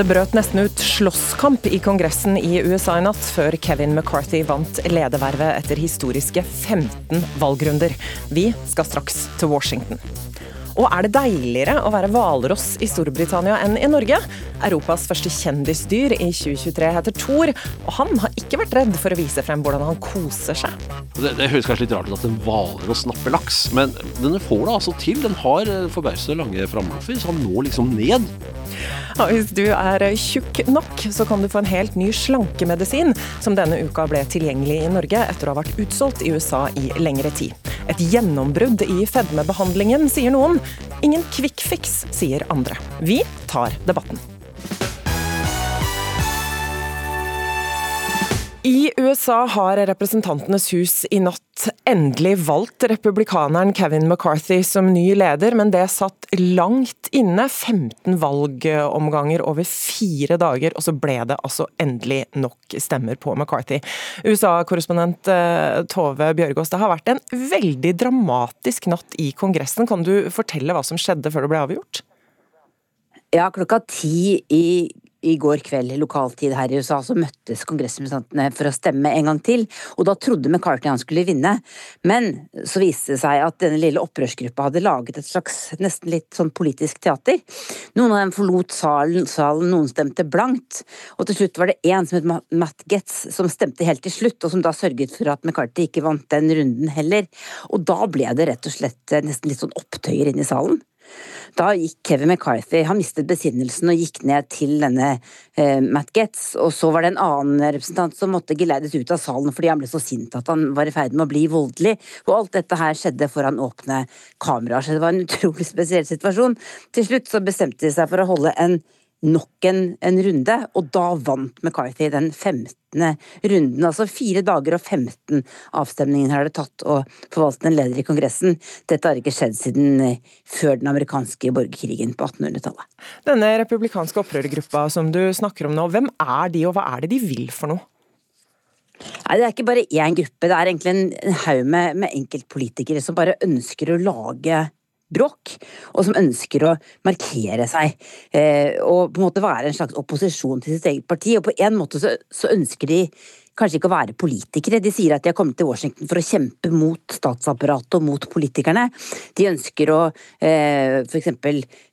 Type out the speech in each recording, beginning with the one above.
Det brøt nesten ut slåsskamp i Kongressen i USA i natt, før Kevin McCarthy vant ledervervet etter historiske 15 valgrunder. Vi skal straks til Washington. Og er det deiligere å være hvalross i Storbritannia enn i Norge? Europas første kjendisdyr i 2023 heter Thor, og han har ikke vært redd for å vise frem hvordan han koser seg. Det, det høres kanskje litt rart ut at en hvalross napper laks, men den får det altså til. Den har forbausende lange framloffer, så han når liksom ned. Ja, hvis du er tjukk nok, så kan du få en helt ny slankemedisin, som denne uka ble tilgjengelig i Norge etter å ha vært utsolgt i USA i lengre tid. Et gjennombrudd i fedmebehandlingen, sier noen. Ingen fix, sier andre. Vi tar debatten. I USA har Representantenes hus i natt endelig valgt republikaneren Kevin McCarthy som ny leder, men det satt langt inne. 15 valgomganger over fire dager, og så ble det altså endelig nok stemmer på McCarthy. USA-korrespondent eh, Tove Bjørgaas, det har vært en veldig dramatisk natt i Kongressen. Kan du fortelle hva som skjedde før det ble avgjort? Ja, klokka ti i i går kveld lokaltid her i USA så møttes kongressrepresentantene for å stemme en gang til, og da trodde McCartney han skulle vinne. Men så viste det seg at denne lille opprørsgruppa hadde laget et slags nesten litt sånn politisk teater. Noen av dem forlot salen, salen noen stemte blankt, og til slutt var det én som het Matt Getz som stemte helt til slutt, og som da sørget for at McCartney ikke vant den runden heller. Og da ble det rett og slett nesten litt sånn opptøyer inne i salen. Da gikk Kevin McCarthy Han mistet besinnelsen og gikk ned til denne eh, Matt Getz. Og så var det en annen representant som måtte geleides ut av salen fordi han ble så sint at han var i ferd med å bli voldelig. Og alt dette her skjedde foran åpne kameraer, så det var en utrolig spesiell situasjon. Til slutt så bestemte de seg for å holde en nok en, en, runde, og da vant McCarthy den 15. runden. Altså fire dager og 15 avstemninger har det tatt å forvalte en leder i Kongressen. Dette har ikke skjedd siden eh, før den amerikanske borgerkrigen på 1800-tallet. Denne republikanske opprørergruppa som du snakker om nå, hvem er de, og hva er det de vil for noe? Nei, Det er ikke bare én gruppe, det er egentlig en haug med, med enkeltpolitikere som bare ønsker å lage bråk, og som ønsker å markere seg eh, og på en måte være en slags opposisjon til sitt eget parti. Og på en måte så, så ønsker de kanskje ikke å være politikere. De sier at de har kommet til Washington for å kjempe mot statsapparatet og mot politikerne. De ønsker å eh, f.eks.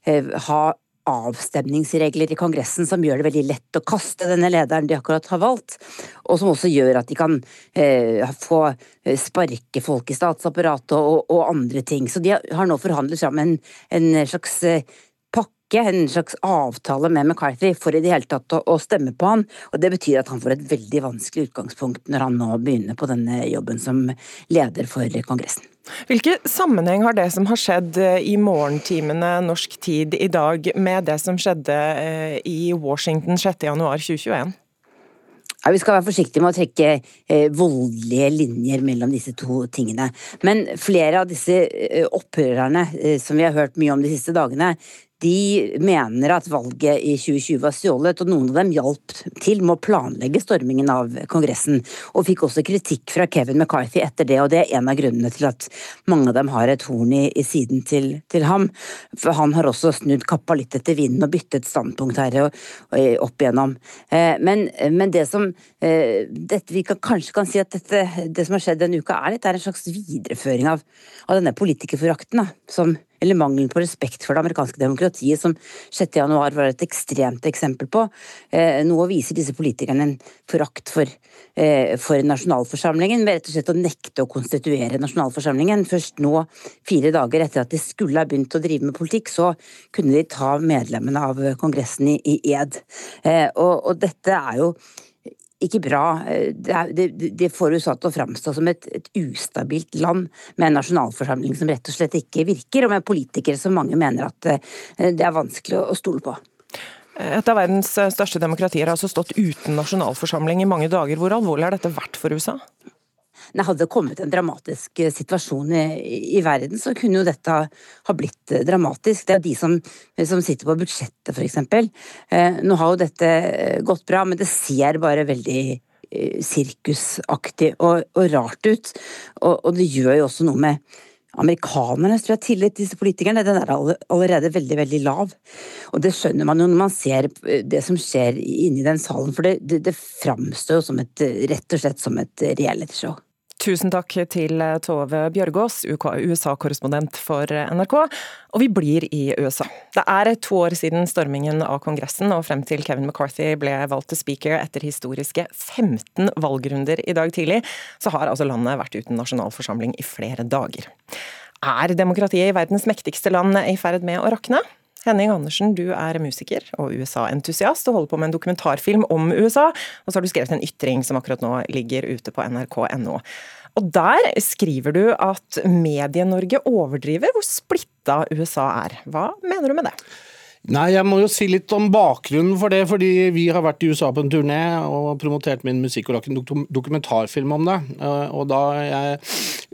Eh, ha avstemningsregler i Kongressen som gjør det veldig lett å kaste denne lederen de akkurat har valgt, og som også gjør at de kan eh, få eh, sparke folk i statsapparatet og, og, andre ting. Så de har nå forhandlet fram en, en slags eh, pakke, en slags avtale med McCarthy for i det hele tatt å, å, stemme på han, og det betyr at han får et veldig vanskelig utgangspunkt når han nå begynner på denne jobben som leder for Kongressen. Hvilke sammenheng har det som har skjedd eh, i morgentimene norsk tid i dag, med det som skjedde eh, i Washington 6.1.2021? Ja, vi skal være forsiktige med å trekke eh, voldelige linjer mellom disse to tingene. Men flere av disse eh, opprørerne eh, som vi har hørt mye om de siste dagene, de mener at valget i 2020 var stjålet, og noen av dem hjalp til med å planlegge stormingen av Kongressen, og fikk også kritikk fra Kevin McCarthy etter det, og det er en av grunnene til at mange av dem har et horn i, i siden til, til, ham. For han har også snudd kappa litt etter vinden og byttet standpunkt her og, og opp igjennom. Eh, men, men, det som eh, dette, Vi kan, kanskje kan si at dette, det som har skjedd denne uka, er, litt, er en slags videreføring av, av denne politikerforakten som eller mangelen på respekt for det amerikanske demokratiet, som 6.1 var et ekstremt eksempel på. Eh, nå viser disse politikerne en forakt for, eh, for nasjonalforsamlingen, ved rett og slett å nekte å konstituere nasjonalforsamlingen. Først nå, fire dager etter at de skulle ha begynt å drive med politikk, så kunne de ta medlemmene av Kongressen i, i ed. Eh, og, og dette er jo ikke bra. Det, det, det får USA til å framstå som et, et, ustabilt land med en nasjonalforsamling som rett og slett ikke virker, og med politikere som mange mener at eh, det er vanskelig å stole på. Et av verdens største demokratier har altså stått uten nasjonalforsamling i mange dager. Hvor alvorlig har dette vært for USA? Nei, hadde det kommet en dramatisk eh, situasjon i, i, verden, så kunne jo dette ha blitt eh, dramatisk. Det er de som, som sitter på budsjettet, f.eks. Eh, nå har jo dette eh, gått bra, men det ser bare veldig sirkusaktig og, og, rart ut. Og, og, det gjør jo også noe med amerikanernes tror jeg, tillit til disse politikerne. Den er allerede veldig, veldig lav. Og det skjønner man jo når man ser det som skjer inni den salen, for det, det, det framstår jo som et, rett og slett som et realityshow. Tusen takk til Tove Bjørgaas, USA-korrespondent for NRK. Og vi blir i USA. Det er to år siden stormingen av Kongressen og frem til Kevin McCarthy ble valgt til speaker etter historiske 15 valgrunder i dag tidlig, så har altså landet vært uten nasjonalforsamling i flere dager. Er demokratiet i verdens mektigste land i ferd med å rakne? Henning Andersen, du er musiker og USA-entusiast og holder på med en dokumentarfilm om USA. Og så har du skrevet en ytring som akkurat nå ligger ute på nrk.no. Og der skriver du at Medie-Norge overdriver hvor splitta USA er. Hva mener du med det? Nei, jeg må jo si litt om bakgrunnen for det. Fordi vi har vært i USA på en turné og promotert min musikk og lagt en dokumentarfilm om det. Eh, og da jeg,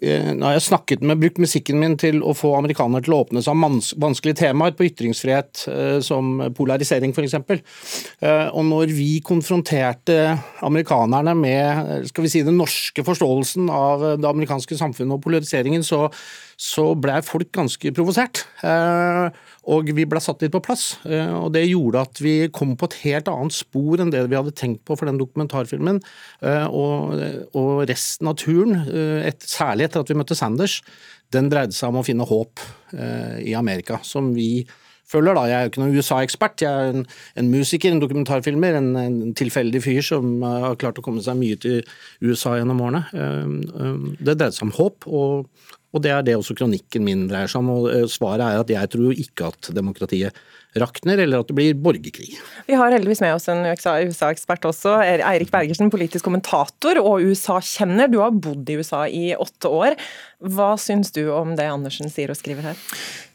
eh, har jeg snakket med, brukt musikken min til å få amerikanere til å åpne seg om vanskelige temaer på ytringsfrihet, eh, som polarisering f.eks. Og når vi konfronterte amerikanerne med skal vi si, den norske forståelsen av det amerikanske samfunnet og polariseringen, så, så ble folk ganske provosert. Og vi ble satt litt på plass. Eh, og det gjorde at vi kom på et helt annet spor enn det vi hadde tenkt på for den dokumentarfilmen. Og, og, resten av turen, eh, et, særlig etter at vi møtte Sanders, den dreide seg om å finne håp i Amerika, som vi følger. da. Jeg er jo ikke noen USA-ekspert, jeg er en, en, musiker, en dokumentarfilmer, en, en, tilfeldig fyr som har klart å komme seg mye til USA gjennom årene. Det dreide seg om håp, og, og det er det også kronikken min dreier seg om. og eh, Svaret er at jeg tror ikke at demokratiet rakner, eller at det blir borgerkrig. Vi har heldigvis med oss en USA-ekspert også. Eirik Bergersen, politisk kommentator og USA-kjenner. Du har bodd i USA i åtte år. Hva syns du om det Andersen sier og skriver her?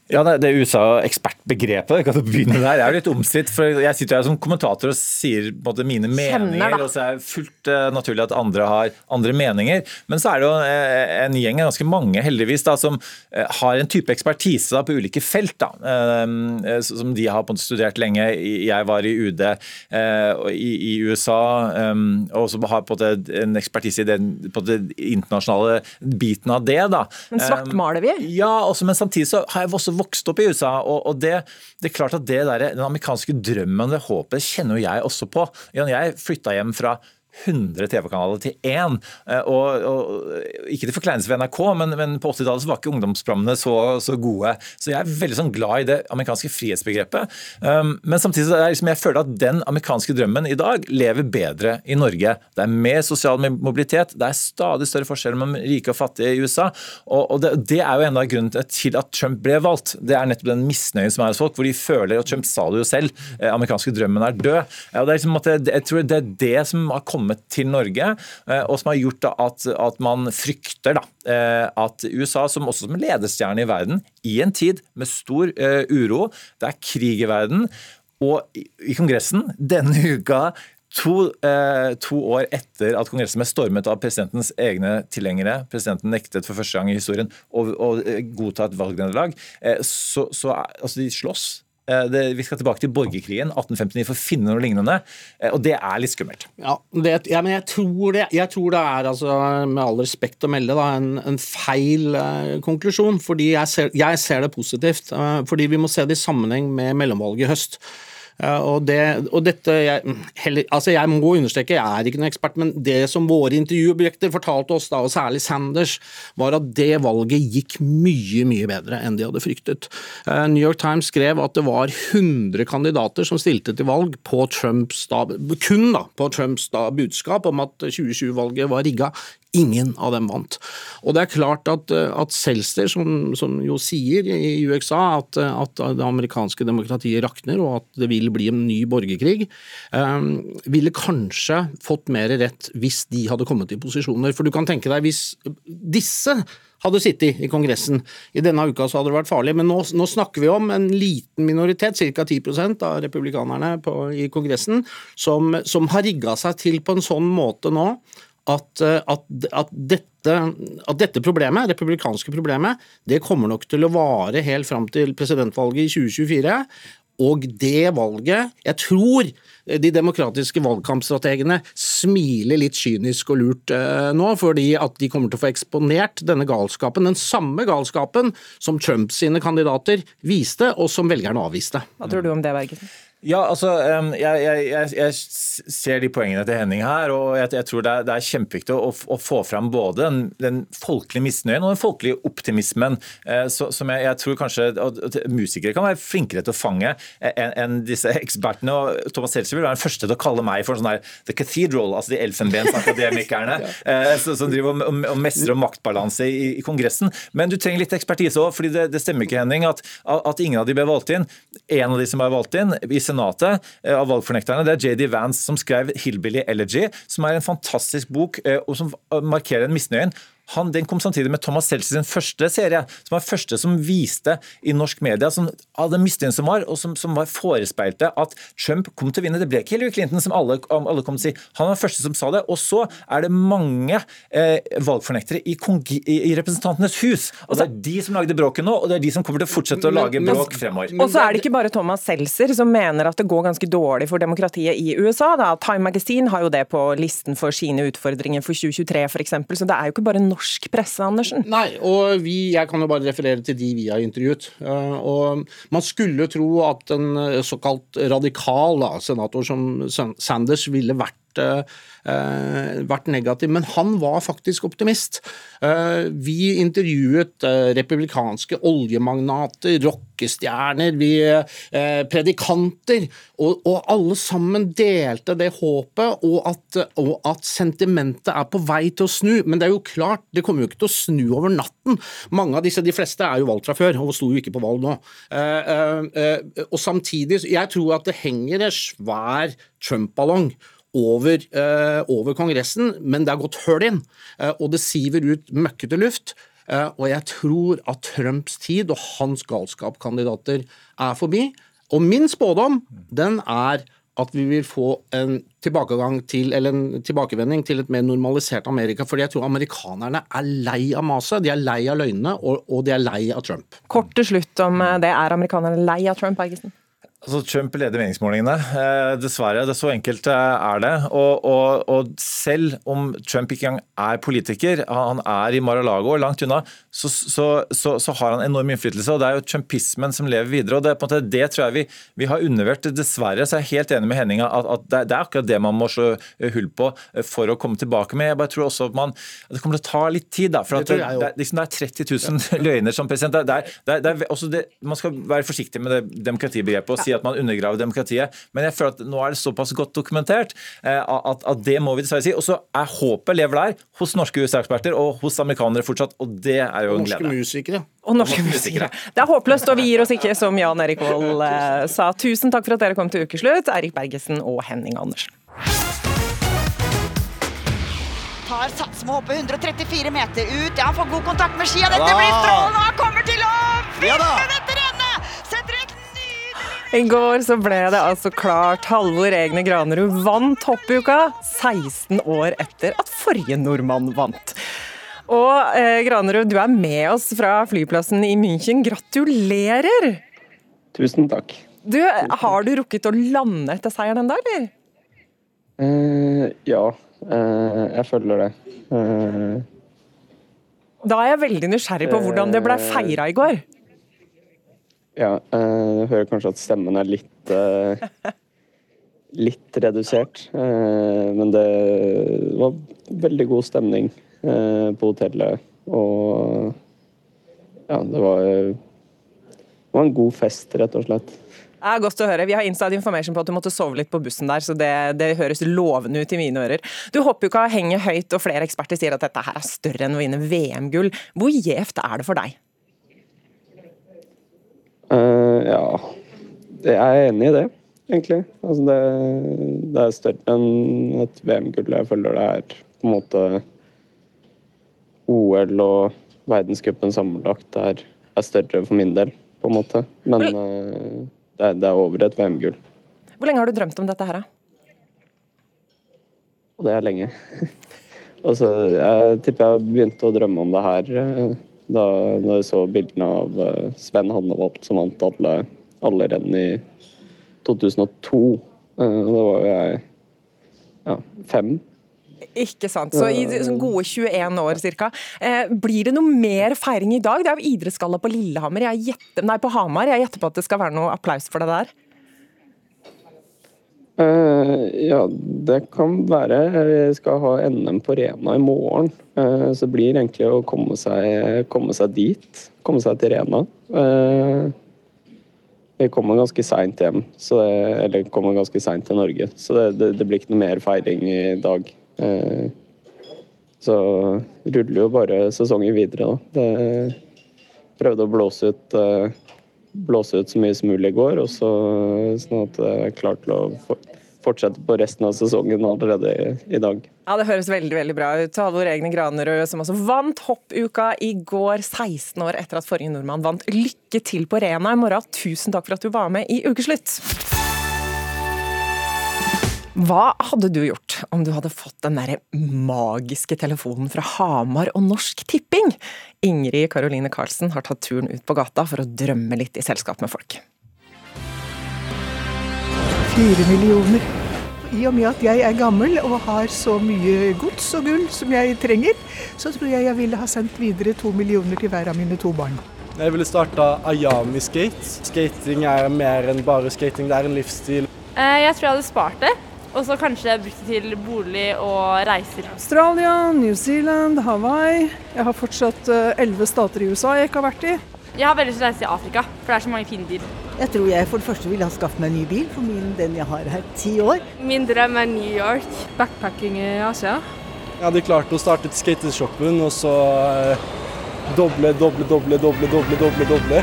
Ja, Det USA-ekspertbegrepet kan du begynne der, er jo litt omstridt. for Jeg sitter her som kommentator og sier både mine meninger, og så er det fullt uh, naturlig at andre har andre meninger. Men så er det jo uh, en gjeng, ganske mange heldigvis, da, som uh, har en type ekspertise da, på ulike felt. da, Som de har på en studert lenge. Jeg var i UD i, i, USA, um, og som har på en en ekspertise i den på det internasjonale biten av det. da. Men svartmaler vi? Ja, også, men samtidig så har jeg også vokst opp i USA, og, og det, det, er klart at der, den amerikanske drømmen, det håpet, kjenner jo jeg også på. Jeg flytta hjem fra 100 TV-kanaler til én. Eh, og, og, ikke til forkleinelse ved NRK, men, men på 80-tallet var ikke ungdomsprogrammene så, så, gode. Så jeg er veldig sånn glad i det amerikanske frihetsbegrepet. Um, men samtidig er liksom, jeg føler at den amerikanske drømmen i dag lever bedre i Norge. Det er mer sosial mobilitet, det er stadig større forskjeller mellom rike og fattige i USA. Og, og det, det, er jo en av grunnene til at Trump ble valgt. Det er nettopp den misnøyen som er hos folk, hvor de føler, og Trump sa det jo selv, eh, amerikanske drømmen er død. Ja, det er liksom jeg tror det er det som har kommet kommet til Norge, eh, og som har gjort at, at man frykter da, eh, at USA, som også som ledestjerne i verden, i en tid med stor eh, uro, det er krig i verden, og i Kongressen denne uka To, eh, to, år etter at Kongressen ble stormet av presidentens egne tilhengere, presidenten nektet for første gang i historien å, godta et valgnederlag, eh, så, så altså de slåss det, vi skal tilbake til borgerkrigen 1859 for å finne noe lignende, eh, og det er litt skummelt. Ja, det, ja men jeg tror, det, jeg tror, det, er, altså, med all respekt å melde, da, en, en feil eh, konklusjon. Fordi jeg ser, jeg ser det positivt. Eh, fordi vi må se det i sammenheng med mellomvalget i høst. Og, det, og dette, jeg, heller, altså jeg må understreke, jeg er ikke noen ekspert, men det som våre intervjuobjekter fortalte oss, da, og særlig Sanders, var at det valget gikk mye mye bedre enn de hadde fryktet. Eh, New York Times skrev at det var 100 kandidater som stilte til valg på Trumps da, kun da, på Trumps da, budskap om at 2020-valget var rigga. Ingen av dem vant. Og det er klart at, eh, at Selster, som, som, jo sier i USA at, at, det amerikanske demokratiet rakner og at det vil bli en ny borgerkrig, um, ville kanskje fått mer rett hvis de hadde kommet i posisjoner. For du kan tenke deg hvis disse hadde sittet i Kongressen. I denne uka så hadde det vært farlig, men nå, nå snakker vi om en liten minoritet, ca. 10% av republikanerne på, i Kongressen, som, som har rigga seg til på en sånn måte nå at, eh, at, at, dette, at dette problemet, republikanske problemet, det kommer nok til å vare helt fram til presidentvalget i 2024. Og det valget Jeg tror de demokratiske valgkampstrategene smiler litt kynisk og lurt eh, nå, fordi at de kommer til å få eksponert denne galskapen. Den samme galskapen som Trumps kandidater viste, og som velgerne avviste. Hva tror du om det, Bergesen? Ja, altså, jeg, jeg, jeg, jeg, ser de poengene til Henning her, og jeg, tror det er, det er kjempeviktig å, å, få fram både den, den, folkelige misnøyen og den folkelige optimismen, eh, så, som jeg, tror kanskje at musikere kan være flinkere til å fange enn en disse ekspertene. og Thomas Seltzer vil være den første til å kalle meg for sånn her The Cathedral, altså de elfenbensakademikerne ja. eh, som driver og, og mestrer om maktbalanse i, i, Kongressen. Men du trenger litt ekspertise òg, fordi det, det, stemmer ikke, Henning, at, at ingen av de ble valgt inn. En av de som ble valgt inn i Senatet eh, av valgfornekterne, det er JD Vance, som skrev 'Hillbilly Elegy', som er en fantastisk bok eh, og som markerer en misnøyen han, den kom samtidig med Thomas Seltzer sin første serie, som var første som viste i norsk media som, av den misnøyen som var, og som, som, var forespeilte at Trump kom til å vinne. Det ble ikke Hillary Clinton, som alle, alle kom til å si. Han var den første som sa det. Og så er det mange eh, valgfornektere i, i, i, Representantenes hus. Og Det er de som lagde bråket nå, og det er de som kommer til å fortsette å lage bråk fremover. Og så er det ikke bare Thomas Seltzer som mener at det går ganske dårlig for demokratiet i USA. Da. Time Magazine har jo det på listen for sine utfordringer for 2023 f.eks. Så det er jo ikke bare norsk norsk presse, Andersen? Nei, og vi, jeg kan jo bare referere til de vi har intervjuet. Eh, og man skulle tro at en eh, såkalt radikal da, senator som Sanders ville vært eh, Eh, vært negativ, men han var faktisk optimist. Eh, vi intervjuet eh, republikanske oljemagnater, rockestjerner, vi predikanter, og, og, alle sammen delte det håpet, og at, og at, sentimentet er på vei til å snu. Men det er jo klart, det kommer jo ikke til å snu over natten. Mange av disse, de fleste er jo valgt fra før, og sto jo ikke på valg nå. Og samtidig, jeg tror at det henger en svær Trump-ballong over, eh, over, Kongressen, men det er gått høl inn, eh, og det siver ut møkkete luft. Eh, og jeg tror at Trumps tid og hans galskapkandidater er forbi. Og min spådom, den er at vi vil få en tilbakegang til, eller en tilbakevending til et mer normalisert Amerika. Fordi jeg tror amerikanerne er lei av maset, de er lei av løgnene, og, og de er lei av Trump. Kort til slutt om det. Er amerikanerne lei av Trump, Bergesen? Altså, Trump leder meningsmålingene. Eh, dessverre. det Så enkelt eh, er det. Og, og, og, selv om Trump ikke engang er politiker, han er i Mar-a-Lago og langt unna, så, så, så, så, har han enorm innflytelse. og Det er jo trumpismen som lever videre. og Det, måte, det tror jeg vi, vi, har undervurdert. Dessverre så er jeg helt enig med Henning at, at det, det, er akkurat det man må slå hull på eh, for å komme tilbake med. Jeg bare tror også at, man, at det kommer til å ta litt tid. Da, for det, det, liksom, det, er 30 000 løgner som president. Det er, det er, man skal være forsiktig med det demokratibegrepet si at man undergraver demokratiet. Men jeg føler at nå er det såpass godt dokumentert eh, at, at det må vi dessverre si. Og så er håpet lever der hos norske USA-eksperter og hos amerikanere fortsatt, og det er jo en glede. Norske musikere. Og norske musikere. Det er håpløst, og vi gir oss ikke, som Jan Erik Vold eh, sa. Tusen takk for at dere kom til ukeslutt, Eirik Bergesen og Henning Andersen. Tar sats med å hoppe 134 meter ut. Ja, han får god kontakt med skia. Dette blir strålende! Han kommer til å vinne dette i går så ble det altså klart. Halvor Egne Granerud vant hoppuka 16 år etter at forrige nordmann vant. Og eh, Granerud, du er med oss fra flyplassen i München. Gratulerer! Tusen takk. Du, Har du rukket å lande etter seieren ennå, eller? Uh, ja, uh, jeg føler det. Uh, da er jeg veldig nysgjerrig på hvordan det ble feira i går. Ja, eh, jeg hører kanskje at stemmen er litt eh, litt redusert. Eh, men det var veldig god stemning på hotellet. Og ja, det var, det var en god fest, rett og slett. Det er godt å høre. Vi har inside information på at du måtte sove litt på bussen der, så det, det høres lovende ut i mine ører. Du håper ikke å henge høyt, og flere eksperter sier at dette her er større enn å vinne VM-gull. Hvor gjevt er det for deg? Uh, ja, jeg er enig i det, egentlig. Altså det, det, er større enn et VM-gull. Jeg føler det er på en måte OL og verdenscupen sammenlagt er, er, større for min del, på en måte. Men uh, det, er, det, er, over et VM-gull. Hvor lenge har du drømt om dette her, Og det er lenge. Altså, jeg tipper jeg begynte å drømme om det her eh, da når jeg så bildene av eh, Sven Hannevold som vant alle, alle renn i 2002. Eh, Da var jo jeg ja, fem. Ikke sant. Så i gode 21 år ca. Eh, blir det noe mer feiring i dag? Det er jo idrettsgalla på Lillehammer, jeg gjetter, nei, på Hamar. Jeg gjetter på at det skal være noe applaus for det der? Eh, ja, det kan være. Jeg skal ha NM på Rena i morgen. Eh, så det blir egentlig å komme seg, komme seg dit. Komme seg til Rena. Vi jeg kommer ganske seint hjem, så det, eller kommer ganske seint til Norge. Så det, det, det, blir ikke noe mer feiring i dag. Eh, så ruller jo bare sesongen videre, da. Det prøvde å blåse ut, eh, blåse ut så mye som mulig i går, og så sånn at jeg er klar til å fortsette på resten av sesongen allerede i, i dag. Ja, Det høres veldig veldig bra ut. Halvor Egne Granerød, som også vant hoppuka i går, 16 år etter at forrige nordmann vant. Lykke til på Rena i morgen. Tusen takk for at du var med i Ukeslutt. Hva hadde du gjort om du hadde fått den der magiske telefonen fra Hamar og Norsk Tipping? Ingrid Karoline Karlsen har tatt turen ut på gata for å drømme litt i selskap med folk. Fire millioner. I og med at jeg er gammel og har så mye gods og gull som jeg trenger, så tror jeg jeg ville ha sendt videre to millioner til hver av mine to barn. Jeg ville starta Ayami Skate. Skating er mer enn bare skating, det er en livsstil. Jeg tror jeg hadde spart det. Og så kanskje brukt det til bolig og reiser. Australia, New Zealand, Hawaii. Jeg har fortsatt elleve stater i USA jeg ikke har vært i. Jeg har veldig lyst til å reise til Afrika, for det er så mange fine dyr. Jeg tror jeg for det første ville ha skaffet meg en ny bil, for min, den jeg har her, ti år. Min drøm er New York. Backpacking i Asia. Jeg hadde klart å starte skateshoppen, og så eh, doble, doble, doble, doble, doble, doble, doble.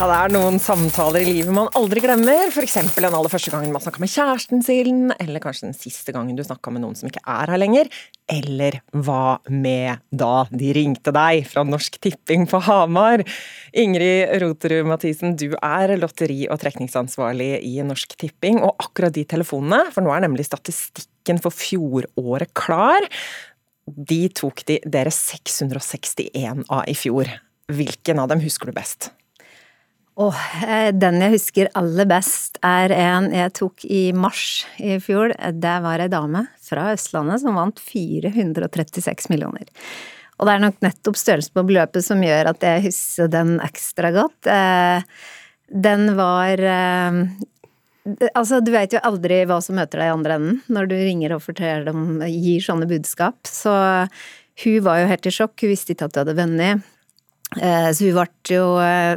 Ja, Det er noen samtaler i livet man aldri glemmer. F.eks. den aller første gangen man snakka med kjæresten sin, eller kanskje den siste gangen du snakka med noen som ikke er her lenger. Eller hva med da de ringte deg fra Norsk Tipping på Hamar? Ingrid Roterud Mathisen, du er lotteri- og trekningsansvarlig i Norsk Tipping. Og akkurat de telefonene, for nå er nemlig statistikken for fjoråret klar, de tok de dere 661 av i fjor. Hvilken av dem husker du best? Oh, den jeg husker aller best, er en jeg tok i mars i fjor. Det var ei dame fra Østlandet som vant 436 millioner. Og det er nok nettopp størrelsen på beløpet som gjør at jeg husker den ekstra godt. Den var Altså, du veit jo aldri hva som møter deg i andre enden når du ringer og forteller dem, gir sånne budskap. Så hun var jo helt i sjokk, hun visste ikke at du hadde vunnet. Så hun ble jo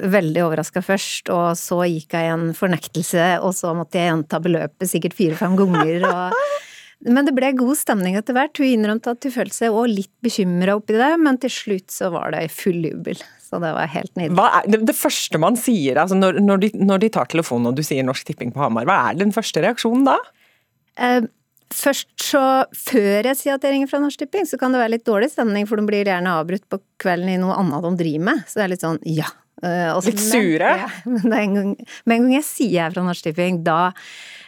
veldig overraska først, og så gikk jeg i en fornektelse, og så måtte jeg gjenta beløpet sikkert fire-fem ganger. Og... Men det ble god stemning etter hvert. Hun innrømte at hun følte seg òg litt bekymra oppi det, men til slutt så var det full jubel. Så det var helt nydelig. Er det, det første man sier, altså når, når, de, når, de, tar telefonen og du sier Norsk Tipping på Hamar, hva er den første reaksjonen da? Eh, Først så, Før jeg sier at jeg ringer fra Norsk Tipping, så kan det være litt dårlig stemning, for de blir gjerne avbrutt på kvelden i noe annet de driver med. Så det er litt sånn ja. Også, litt sure? Men, ja, men en gang, med en gang jeg sier jeg er fra Norsk Tipping, da,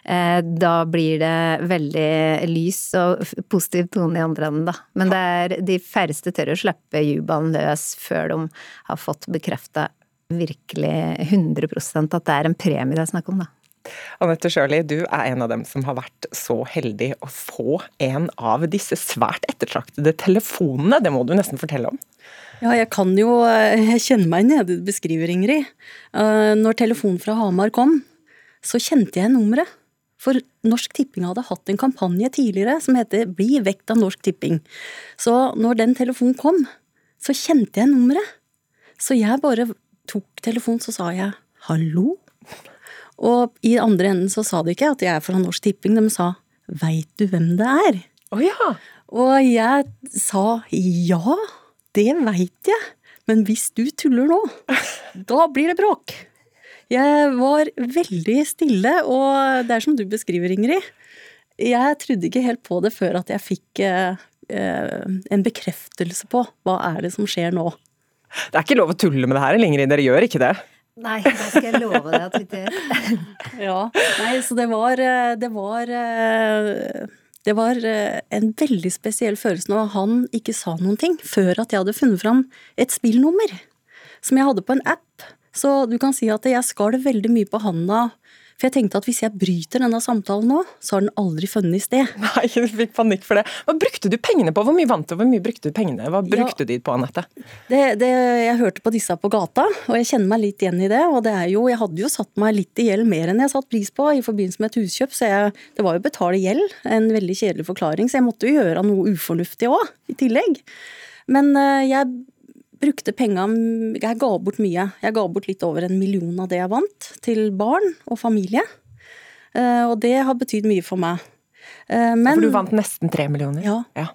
eh, da blir det veldig lys og positiv tone i andre enden, da. Men det er de færreste tør å slippe jubelen løs før de har fått bekrefta virkelig 100% at det er en premie det er snakk om, da. Anette Sjøli, du er en av dem som har vært så heldig å få en av disse svært ettertraktede telefonene. Det må du nesten fortelle om. Ja, jeg kan jo Jeg kjenner meg nede i beskriver, Ingrid. Når telefonen fra Hamar kom, så kjente jeg nummeret. For Norsk Tipping hadde hatt en kampanje tidligere som heter Bli vekt av Norsk Tipping. Så når den telefonen kom, så kjente jeg nummeret. Så jeg bare tok telefonen, så sa jeg hallo. Og i andre enden så sa de ikke at jeg er fra Norsk Tipping, de sa veit du hvem det er? Oh, ja. Og jeg sa ja, det veit jeg, men hvis du tuller nå, da blir det bråk. Jeg var veldig stille, og det er som du beskriver, Ingrid. Jeg trodde ikke helt på det før at jeg fikk eh, en bekreftelse på hva er det som skjer nå. Det er ikke lov å tulle med det her lenger, dere gjør ikke det? Nei, det skal jeg love deg at vi ikke gjør. Ja. Nei, så det var eh, Det var eh, det var eh, en veldig spesiell følelse når han ikke sa noen ting før at jeg hadde funnet fram et spillnummer som jeg hadde på en app. Så du kan si at jeg skalv veldig mye på handa for jeg tenkte at hvis jeg bryter denne samtalen nå, så har den aldri funnet sted. Nei, du fikk panikk for det. Hva brukte du pengene på? Hvor mye vant du, hvor mye brukte du pengene? Hva brukte ja, du på, Anette? Det, det, jeg hørte på disse på gata, og jeg kjenner meg litt igjen i det. Og det er jo, jeg hadde jo satt meg litt i gjeld mer enn jeg satt pris på i forbindelse med et huskjøp, så jeg, det var jo betale gjeld. En veldig kjedelig forklaring, så jeg måtte jo gjøre noe ufornuftig òg, i tillegg. Men uh, jeg brukte penga Jeg ga bort mye. Jeg ga bort litt over en million av det jeg vant, til barn og familie. Eh, og det har betydd mye for meg. Eh, men For du vant nesten tre millioner? Ja, ja.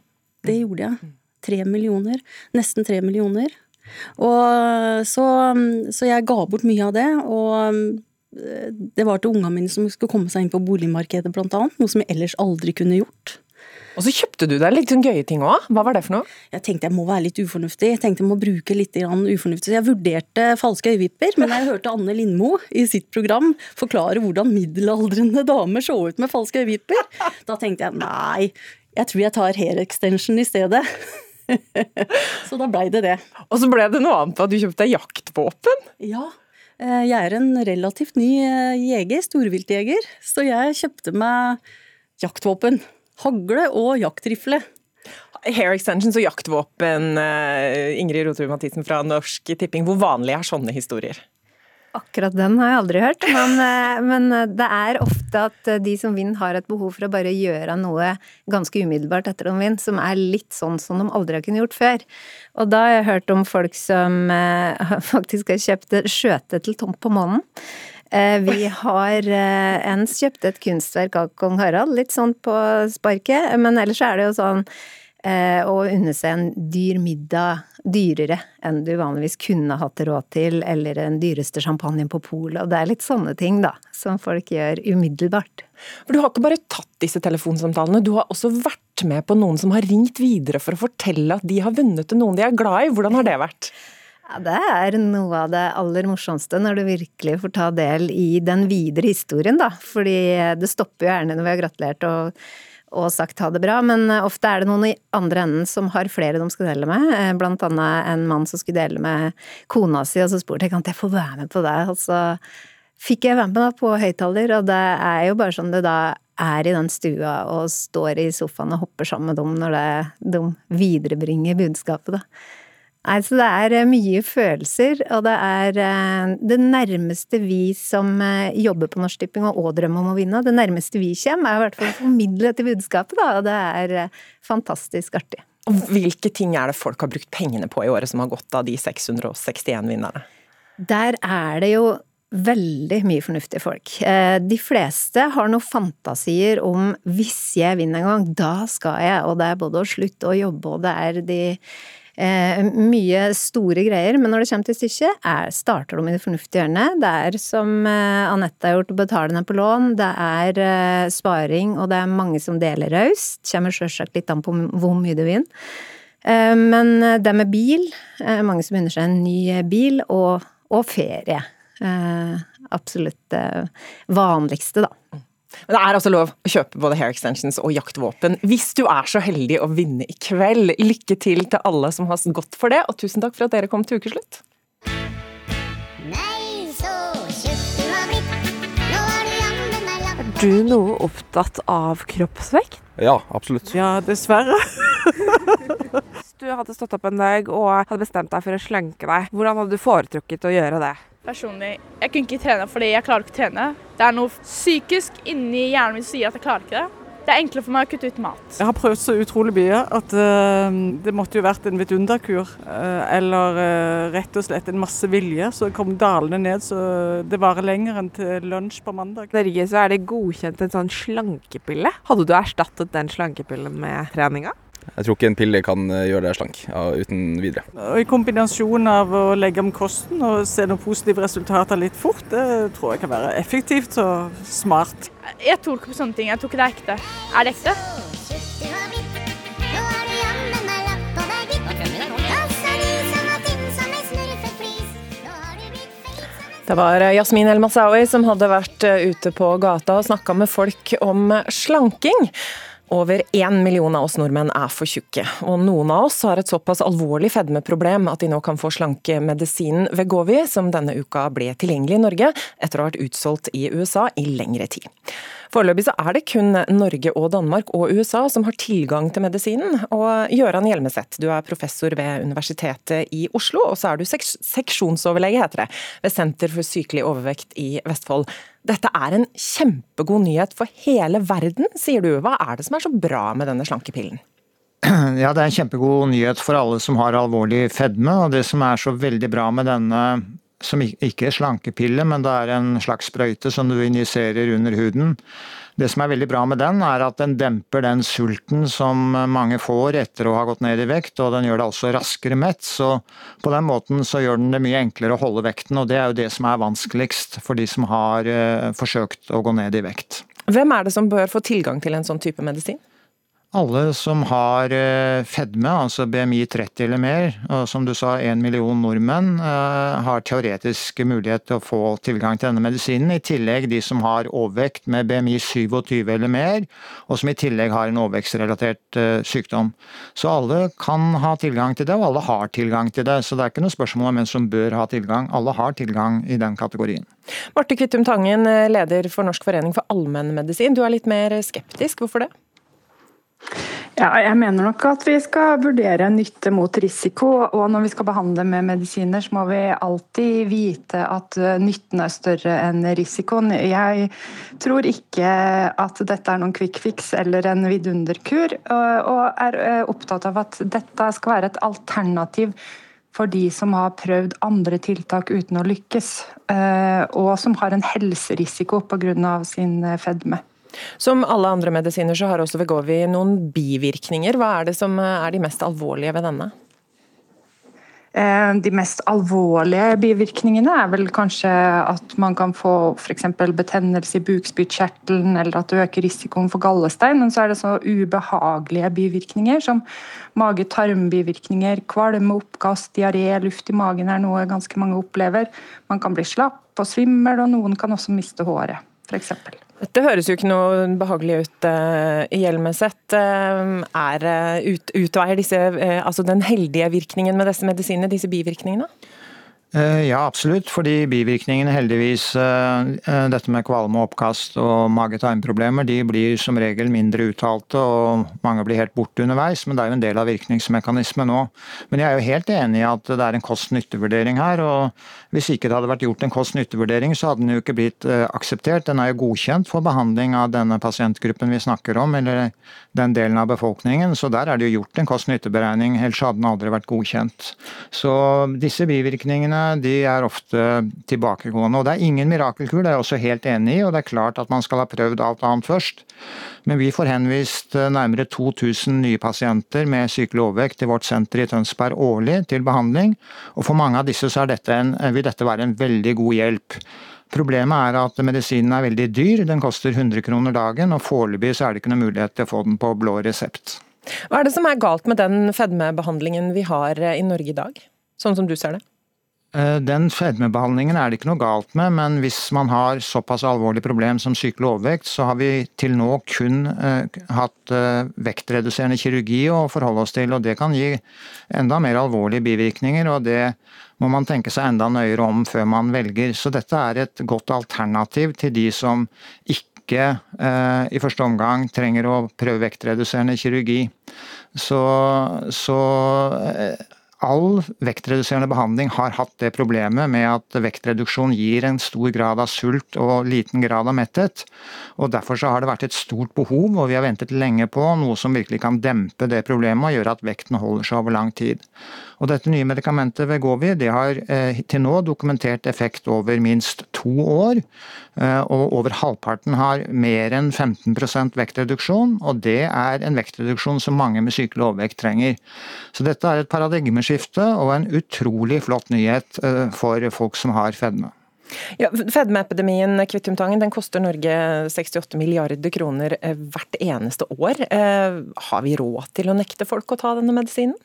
det gjorde jeg. Tre millioner. Nesten tre millioner. Og så, så jeg ga bort mye av det. Og eh, det var til ungene mine som skulle komme seg inn på boligmarkedet, blant annet. Noe som jeg ellers aldri kunne gjort. Og så kjøpte du deg litt sånn gøye ting òg. Hva var det for noe? Jeg tenkte jeg må være litt ufornuftig. Jeg tenkte jeg må bruke litt ufornuftig. Så jeg vurderte falske øyevipper, men jeg hørte Anne Lindmo i sitt program forklare hvordan middelaldrende damer så ut med falske øyevipper. Da tenkte jeg nei, jeg tror jeg tar hair extension i stedet. så da blei det det. Og så ble det noe annet da du kjøpte jaktvåpen? Ja. Eh, jeg er en relativt ny eh, jeger, storviltjeger, så jeg kjøpte meg jaktvåpen hagle og jaktrifle. Hair extensions og jaktvåpen, eh, Ingrid Rotrud Mathisen fra Norsk Tipping. Hvor vanlig er sånne historier? Akkurat den har jeg aldri hørt, men, eh, men, eh, det er ofte at de som vinner har et behov for å bare gjøre noe ganske umiddelbart etter de vinner, som er litt sånn som de aldri har kunnet gjort før. Og da har jeg hørt om folk som faktisk har kjøpt skjøte til tomt på månen. Eh, vi har eh, ens kjøpt et kunstverk av kong Harald, litt sånn på sparket. Men ellers er det jo sånn eh, å unne seg en dyr middag dyrere enn du vanligvis kunne hatt råd til, eller den dyreste champagnen på polet. Det er litt sånne ting, da, som folk gjør umiddelbart. For du har ikke bare tatt disse telefonsamtalene, du har også vært med på noen som har ringt videre for å fortelle at de har vunnet til noen de er glad i. Hvordan har det vært? Ja, Det er noe av det aller morsomste, når du virkelig får ta del i den videre historien, da. Fordi det stopper jo gjerne når vi har gratulert og, og sagt ha det bra, men ofte er det noen i andre enden som har flere de skal dele med. Eh, blant annet en mann som skulle dele med kona si, og så spurte jeg kan jeg få være med på det. Og så fikk jeg være med da på høyttaler, og det er jo bare sånn det da er i den stua og står i sofaen og hopper sammen med dem når det, de viderebringer budskapet, da. Nei, så det er eh, mye følelser, og det er eh, det nærmeste vi som eh, jobber på Norsk Tipping og drømmer om å vinne, det nærmeste vi kommer, er i hvert fall å formidle dette budskapet, da, og det er fantastisk artig. Og hvilke ting er det folk har brukt pengene på i året som har gått av de 661 vinnerne? Der er det jo veldig mye fornuftige folk. De fleste har noen fantasier om hvis jeg vinner en gang, da skal jeg, og det er både å slutte å jobbe, og det er de eh, mye store greier, men når det kommer til stykket, er, starter de i det fornuftige hjørnet. Det er som eh, Anette har gjort, å betale ned på lån, det er eh, sparing, og det er mange som deler raust. Kommer sjølsagt litt an på hvor mye du vinner. Eh, men det med bil, eh, mange som unner seg en ny bil, og, og ferie. Eh, absolutt det vanligste, da. Men det er altså lov å kjøpe både hair extensions og jaktvåpen hvis du er så heldig å vinne i kveld. Lykke til til alle som har gått for det, og tusen takk for at dere kom til Ukeslutt. Er du noe opptatt av kroppsvekt? Ja, absolutt. Ja, dessverre. Hvis du hadde stått opp en dag og hadde bestemt deg for å slanke deg, hvordan hadde du foretrukket å gjøre det? Personlig, jeg kunne ikke trene fordi jeg klarer ikke å trene. Det er noe psykisk inni hjernen min som sier at jeg klarer ikke det. Det er enklere for meg å kutte ut mat. Jeg har prøvd så utrolig mye at uh, det måtte jo vært en vidunderkur. Uh, eller uh, rett og slett en masse vilje. Så jeg kom dalende ned så det varer lenger enn til lunsj på mandag. I Norge så er det godkjent en sånn slankepille. Hadde du erstattet den slankepillen med treninga? Jeg tror ikke en pille kan eh, gjøre deg slank ja, uten videre. Og I kombinasjon av å legge om kosten og se noen positive resultater litt fort, det tror jeg kan være effektivt og smart. Jeg tror ikke på sånne ting. Jeg tror ikke det er ekte. Er det ekte? Det var Yasmin El Masawi som hadde vært ute på gata og snakka med folk om slanking. Over én million av oss nordmenn er for tjukke, og noen av oss har et såpass alvorlig fedmeproblem at de nå kan få slankemedisinen Vegovi, som denne uka ble tilgjengelig i Norge etter å ha vært utsolgt i USA i lengre tid. Foreløpig så er det kun Norge og Danmark og USA som har tilgang til medisinen. Og Gøran Hjelmeset, du er professor ved Universitetet i Oslo, og så er du sek seksjonsoverlege, heter det, ved Senter for sykelig overvekt i Vestfold. Dette er en kjempegod nyhet for hele verden, sier du. Hva er det som er så bra med denne slankepillen? Ja, det er en kjempegod nyhet for alle som har alvorlig fedme. Og det som er så veldig bra med denne som ikke er slankepille, men det er en slags sprøyte som du injiserer under huden. Det som er veldig bra med den, er at den demper den sulten som mange får etter å ha gått ned i vekt, og den gjør deg også raskere mett. Så på den måten så gjør den det mye enklere å holde vekten, og det er jo det som er vanskeligst for de som har eh, forsøkt å gå ned i vekt. Hvem er det som bør få tilgang til en sånn type medisin? Alle som har eh, fedme, altså BMI 30 eller mer, og som du sa en million nordmenn, eh, har teoretisk mulighet til å få tilgang til denne medisinen. I tillegg de som har overvekt med BMI 27 eller mer, og som i tillegg har en overvektsrelatert eh, sykdom. Så alle kan ha tilgang til det, og alle har tilgang til det. Så det er ikke noe spørsmål om hvem som bør ha tilgang. Alle har tilgang i den kategorien. Marte Kvittum Tangen, leder for Norsk forening for allmennmedisin. Du er litt mer skeptisk, hvorfor det? Ja, jeg mener nok at vi skal vurdere nytte mot risiko. Og når vi skal behandle med medisiner, så må vi alltid vite at eh, nytten er større enn risikoen. Jeg tror ikke at dette er noen quick fix eller en vidunderkur, og er eh, opptatt av at dette skal være et alternativ for de som har prøvd andre tiltak uten å lykkes, eh, og som har en helserisiko pga. sin fedme. Som alle andre medisiner så har også Vegovi noen bivirkninger. Hva er det som er de mest alvorlige ved denne? Eh, de mest alvorlige bivirkningene er vel kanskje at man kan få f.eks. betennelse i bukspyttkjertelen, eller at det øker risikoen for gallestein. Men så er det så ubehagelige bivirkninger som mage-tarm-bivirkninger, kvalme, oppkast, diaré, luft i magen er noe ganske mange opplever. Man kan bli slapp og svimmel, og noen kan også miste håret, f.eks. Dette høres jo ikke noe behagelig ut. Uh, Hjelmeset uh, er uh, ut, utveier disse, altså den heldige virkningen med disse medisinene, disse bivirkningene? Eh, ja, absolutt. Fordi bivirkningene heldigvis, eh, eh, dette med kvalme, oppkast og mage-tarmproblemer, de blir som regel mindre uttalte, og mange blir helt borte underveis. Men det er jo en del av virkningsmekanismen òg. Men jeg er jo helt enig i at det er en kost-nytte-vurdering her. og Hvis ikke det hadde vært gjort en kost-nytte-vurdering, så hadde den jo ikke blitt akseptert. Den er jo godkjent for behandling av denne pasientgruppen vi snakker om, eller den delen av befolkningen. Så der er det jo gjort en kost-nytte-beregning, ellers hadde den aldri vært godkjent. Så disse bivirkningene de er ofte tilbakegående. Og det er ingen mirakelkur, det er jeg også helt enig i. Og det er klart at man skal ha prøvd alt annet først. Men vi får henvist eh, nærmere 2000 nye pasienter med sykelig overvekt til vårt senter i Tønsberg årlig til behandling. Og for mange av disse så dette en, vil dette være en veldig god hjelp. Problemet er at medisinen er veldig dyr, den koster 100 kroner dagen, og foreløpig så er det ikke noe mulighet til å få den på blå resept. Hva er det som er galt med den fedmebehandlingen vi har i Norge i dag, sånn som du ser det? Eh, den fedmebehandlingen er det ikke noe galt med, men hvis man har såpass alvorlig problem som sykelig overvekt, så har vi til nå kun uh, hatt uh, vektreduserende kirurgi å forholde oss til. og Det kan gi enda mer alvorlige bivirkninger, og det må man tenke seg enda nøyere om før man velger. Så dette er et godt alternativ til de som ikke i første omgang trenger å prøve vektreduserende kirurgi. Så, så all vektreduserende behandling har hatt det problemet med at vektreduksjon gir en stor grad av sult og liten grad av metthet. og Derfor så har det vært et stort behov, og vi har ventet lenge på noe som virkelig kan dempe det problemet og gjøre at vekten holder seg over lang tid. Og Dette nye medikamentet Vegovi det har eh, til nå dokumentert effekt over minst to år. Eh, og over halvparten har mer enn 15% vektreduksjon, og det er en vektreduksjon som mange med sykelig overvekt trenger. Så dette er et paradigmeskifte og en utrolig flott nyhet eh, for folk som har fedme. Ja, Fedmeepidemien Kvittumtangen, den koster Norge 68 milliarder kroner hvert eneste år. Har vi råd til å nekte folk å ta denne medisinen?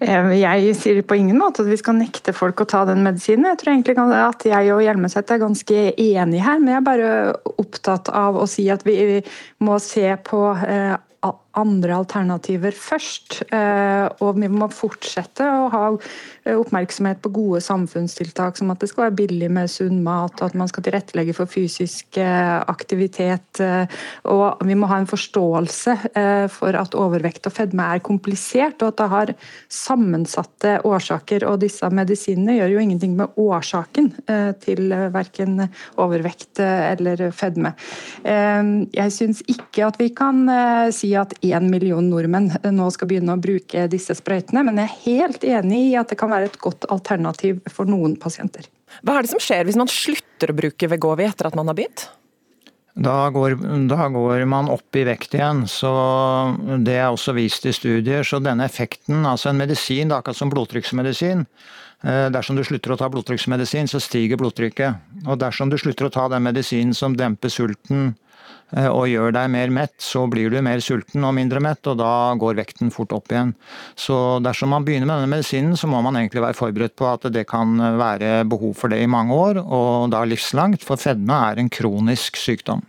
Eh, jeg sier på ingen måte at vi skal nekte folk å ta den medisinen. Jeg tror egentlig at jeg og Hjelmeset er ganske enige her, men jeg er bare opptatt av å si at vi må se på eh, andre alternativer først. Eh, og vi må fortsette å ha eh, oppmerksomhet på gode samfunnstiltak, som at det skal være billig med sunn mat, og at man skal tilrettelegge for fysisk eh, aktivitet. Og vi må ha en forståelse for at overvekt og fedme er komplisert, og at det har sammensatte årsaker. Og disse medisinene gjør jo ingenting med årsaken til verken overvekt eller fedme. Jeg syns ikke at vi kan si at én million nordmenn nå skal begynne å bruke disse sprøytene, men jeg er helt enig i at det kan være et godt alternativ for noen pasienter. Hva er det som skjer hvis man slutter å bruke Vegovi etter at man har begynt? Da går, da går, man opp i vekt igjen. så Det er også vist i studier. Så denne effekten, altså en medisin, det er akkurat som blodtrykksmedisin. Eh, dersom du slutter å ta blodtrykksmedisin, så stiger blodtrykket. Og dersom du slutter å ta den medisinen som demper sulten, Eh, og gjør deg mer mett, så blir du mer sulten og mindre mett, og da går vekten fort opp igjen. Så dersom man begynner med denne medisinen, så må man egentlig være forberedt på at det kan være behov for det i mange år, og da livslangt, for fedme er en kronisk sykdom.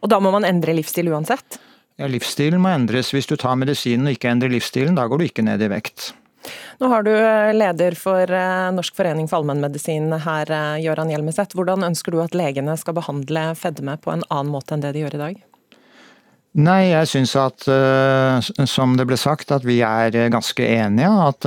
Og da må man endre livsstil uansett? Ja, livsstilen må endres. Hvis du tar medisinen og ikke endrer livsstilen, da går du ikke ned i vekt. Nå har du eh, leder for eh, Norsk forening for allmennmedisin her, eh, Gøran Hjelmeset. Hvordan ønsker du at legene skal behandle fedme på en annen måte enn det de gjør i dag? Nei, jeg syns at, som det ble sagt, at vi er ganske enige. At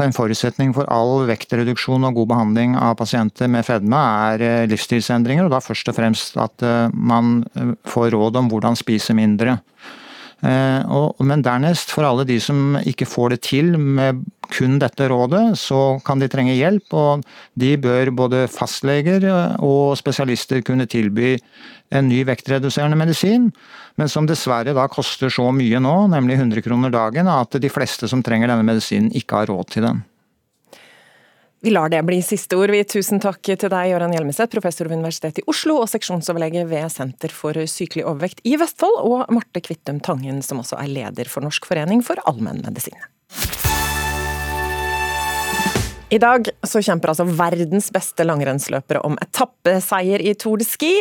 en forutsetning for all vektreduksjon og god behandling av pasienter med fedme er livsstilsendringer, og da først og fremst at man får råd om hvordan spise mindre. Eh, men dernest, for alle de som ikke får det til med kun dette rådet, så kan de trenge hjelp. Og de bør både fastleger og spesialister kunne tilby en ny vektreduserende medisin, men som dessverre da koster så mye nå, nemlig 100 kroner dagen, at de fleste som trenger denne medisinen ikke har råd til den. Vi lar det bli siste ord. Vi tusen takk til deg, Gøran Hjelmeset, professor ved Universitetet i Oslo og seksjonsoverlege ved Senter for sykelig overvekt i Vestfold, og Marte Kvittum Tangen, som også er leder for Norsk forening for allmennmedisin. I dag så kjemper altså verdens beste langrennsløpere om etappeseier i Tour de Ski.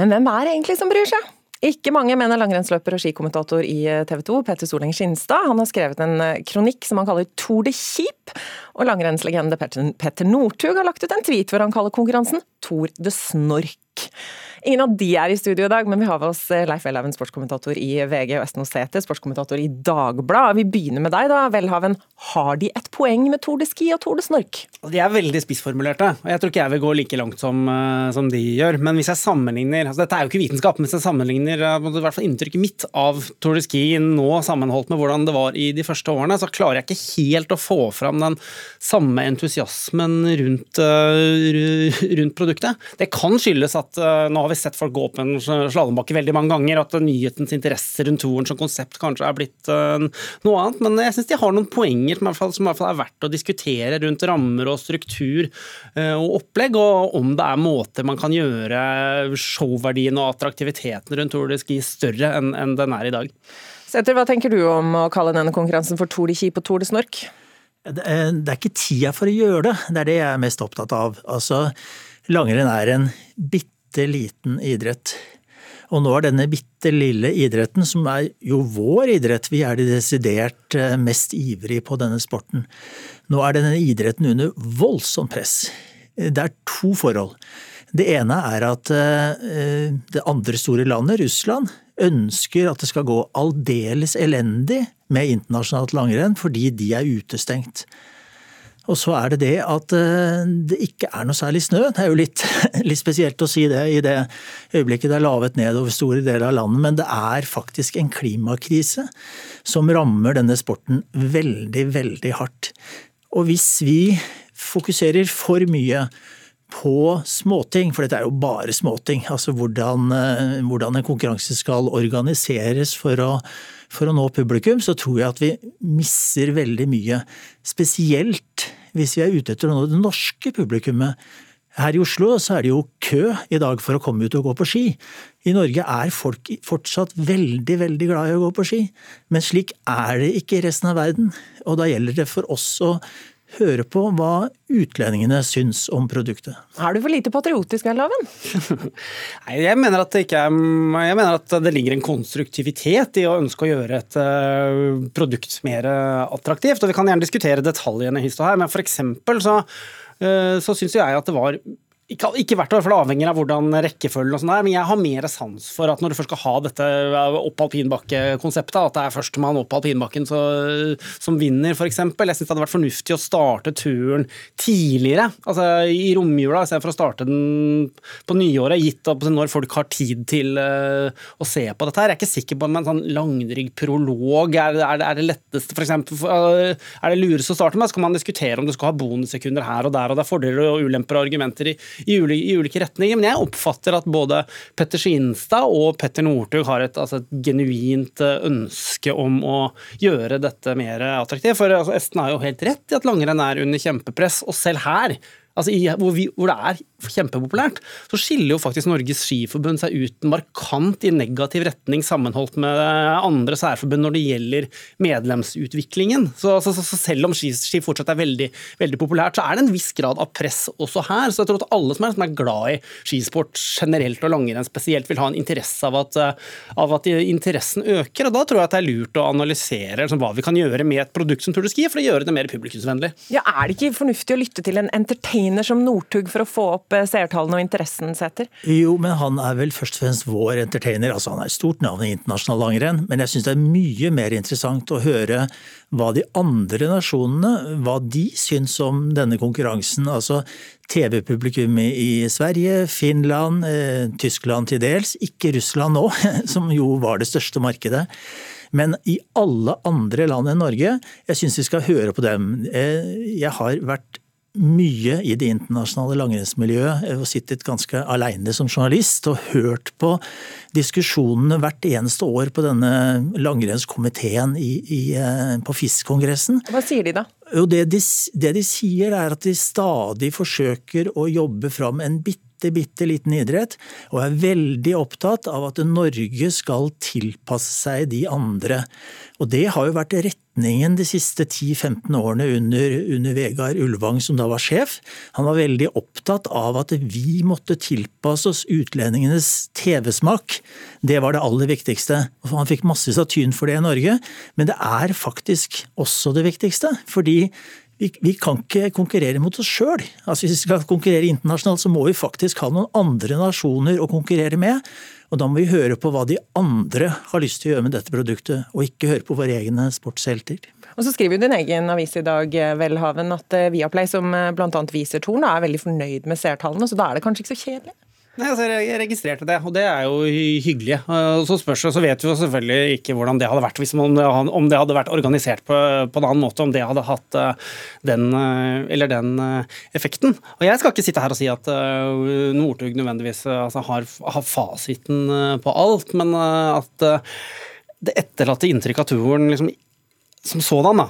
Men hvem er det egentlig som bryr seg? Ikke mange, mener langrennsløper og skikommentator i TV 2, Petter Soleng Skinstad. Han har skrevet en kronikk som han kaller Tour de Kjip. Og langrennslegende Petter Northug har lagt ut en tweet hvor han kaller konkurransen Tor de Snork. Ingen av de er i studio i dag, men vi har med oss eh, Leif Welhaven, sportskommentator i VG, og Esten Osete, sportskommentator i Dagbladet. Vi begynner med deg, da. Welhaven. Har de et poeng med Tour de Ski og Tour de Snork? De er veldig spissformulerte, og jeg tror ikke jeg vil gå like langt som, eh, som de gjør. Men hvis jeg sammenligner altså Dette er jo ikke vitenskap, men hvis jeg sammenligner eh, i hvert fall inntrykket mitt av Tour de Ski nå sammenholdt med hvordan det var i de første årene, så klarer jeg ikke helt å få fram den samme entusiasmen rundt, rundt produktet. Det kan skyldes at nå har vi sett folk gå opp en slalåmbakke veldig mange ganger, at nyhetens interesse rundt toren som konsept kanskje er blitt uh, noe annet. Men jeg syns de har noen poenger som i, fall, som i, hvert fall, er verdt å diskutere rundt rammer og struktur og opplegg, og om det er måter man kan gjøre showverdien og attraktiviteten rundt Tour de Ski større enn den er i dag. Setter, hva tenker du om å kalle denne konkurransen for Tour de Ski på Tour de Snork? Er, det er ikke tida for å gjøre det, det er det jeg er mest opptatt av. Altså, Langrenn er en bitte liten idrett. Og nå er denne bitte lille idretten, som er jo vår idrett, vi er de desidert eh, mest ivrige på denne sporten, nå er denne idretten under voldsomt press. Det er to forhold. Det ene er at eh, det andre store landet, Russland, ønsker at det skal gå aldeles elendig med internasjonalt langrenn fordi de er utestengt. Og så er det det at eh, det ikke er noe særlig snø. Det er jo litt, litt, spesielt å si det i det øyeblikket det er lavet ned over store deler av landet, men det er faktisk en klimakrise som rammer denne sporten veldig, veldig hardt. Og hvis vi fokuserer for mye på småting, for dette er jo bare småting, altså hvordan, eh, hvordan en konkurranse skal organiseres for å for å nå publikum, så tror jeg at vi misser veldig mye. Spesielt hvis vi er ute etter å nå det norske publikummet. Her i Oslo så er det jo kø i dag for å komme ut og gå på ski. I Norge er folk fortsatt veldig, veldig glad i å gå på ski, men slik er det ikke i resten av verden. Og da gjelder det for oss å høre på hva utlendingene syns om produktet. Er du for lite patriotisk, Welhaven? Nei, jeg mener, at det ikke er, jeg mener at det ligger en konstruktivitet i å ønske å gjøre et uh, produkt mer attraktivt. og Vi kan gjerne diskutere detaljene i her, men for eksempel så, uh, så syns jeg at det var ikke, ikke hvert år, for det avhenger av hvordan rekkefølgen og sånn er, men jeg har mer sans for at når du først skal ha dette opp alpinbakke-konseptet, at det er førstemann opp alpinbakken så, som vinner, f.eks. Jeg syns det hadde vært fornuftig å starte turen tidligere, altså i romjula, istedenfor å starte den på nyåret, gitt opp når folk har tid til uh, å se på dette her. Jeg er ikke sikker på om en sånn langdrygg prolog er, er, er, det letteste, f.eks. Uh, er det lurest å starte med? Så kan man diskutere om du skal ha bonussekunder her og der, og det er fordeler og ulemper og argumenter i i ulike, i ulike, retninger. Men jeg oppfatter at både Petter Skinstad og Petter Northug har et, altså et, genuint eh, ønske om å gjøre dette mer attraktivt. For altså, Esten har jo helt rett i at langrenn er under kjempepress, og selv her altså i, hvor, vi, hvor, det er kjempepopulært, så skiller jo faktisk Norges Skiforbund seg ut markant i negativ retning sammenholdt med andre særforbund når det gjelder medlemsutviklingen. Så, så, så selv om ski, ski, fortsatt er veldig, veldig populært, så er det en viss grad av press også her. Så jeg tror at alle som er, som er glad i skisport generelt og langrenn spesielt, vil ha en interesse av at, av at interessen øker. og Da tror jeg at det er lurt å analysere liksom, hva vi kan gjøre med et produkt som Tour de Ski for å gjøre det mer publikumsvennlig. Ja, Er det ikke fornuftig å lytte til en entertainer som Northug for å få opp opp eh, seertallene og interessen, setter. Jo, men han er vel først og fremst vår entertainer. altså Han er et stort navn i internasjonal langrenn. Men jeg syns det er mye mer interessant å høre hva de andre nasjonene hva de syns om denne konkurransen. Altså TV-publikum i Sverige, Finland, eh, Tyskland til dels. Ikke Russland nå, som jo var det største markedet. Men i alle andre land enn Norge, jeg syns vi skal høre på dem. Eh, jeg har vært mye i det internasjonale langrennsmiljøet og sittet ganske aleine som journalist og hørt på diskusjonene hvert eneste år på denne langrennskomiteen i, i, eh, på FIS-kongressen. Hva sier de da? Jo, det de, det de sier er at de stadig forsøker å jobbe fram en bitte bitte, bitte liten idrett, og er veldig opptatt av at Norge skal tilpasse seg de andre. Og det har jo vært retningen de siste 10-15 årene under, under, Vegard Ulvang, som da var sjef. Han var veldig opptatt av at vi måtte tilpasse oss utlendingenes TV-smak. Det var det aller viktigste. Han fikk massevis av tyn for det i Norge, men det er faktisk også det viktigste. fordi vi, vi, kan ikke konkurrere mot oss sjøl. Altså, hvis vi skal konkurrere internasjonalt, så må vi faktisk ha noen andre nasjoner å konkurrere med. Og da må vi høre på hva de andre har lyst til å gjøre med dette produktet, og ikke høre på våre egne sportshelter. Og så skriver jo din egen avis i dag, Welhaven, at eh, Viaplay, som eh, bl.a. viser Torn, er veldig fornøyd med seertallene, så da er det kanskje ikke så kjedelig? Nei, altså Jeg registrerte det, og det er jo hyggelig. Så spørs det, så vet vi jo selvfølgelig ikke hvordan det hadde vært hvis man, om det hadde vært organisert på, på, en annen måte, om det hadde hatt eh, den eh, eller den eh, effekten. Og Jeg skal ikke sitte her og si at Northug nødvendigvis altså, har, har, fasiten på alt, men at det etterlatte inntrykket av turen liksom, som sådan da,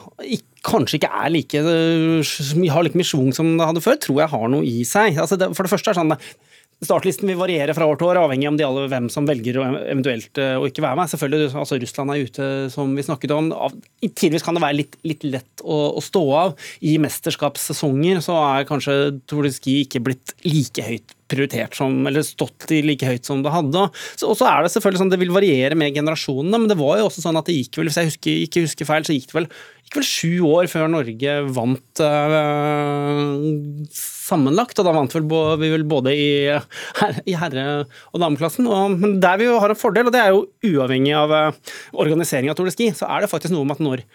kanskje ikke er like, har like mye schwung som det hadde før, tror jeg har noe i seg. Altså det, for det første er sånn Startlisten vil variere fra år til år, avhengig av alle, hvem som velger å eventuelt eh, å ikke være med. Selvfølgelig, altså Russland er ute, som vi snakket om. Tidvis kan det være litt, litt lett å, å, stå av. I mesterskapssesonger så er kanskje Tour de Ski ikke blitt like høyt prioritert som, eller stått i like høyt som det hadde. Og så er det selvfølgelig sånn, det vil variere med generasjonene, men det var jo også sånn at det gikk vel, hvis jeg husker, ikke husker feil, så gikk det vel, gikk vel sju år før Norge vant øh, sammenlagt. Og da vant vel vi vel både i, i herre- og dameklassen. Og, men der vi jo har en fordel, og det er jo uavhengig av øh, organisering av Tour de Ski, så er det faktisk noe med at når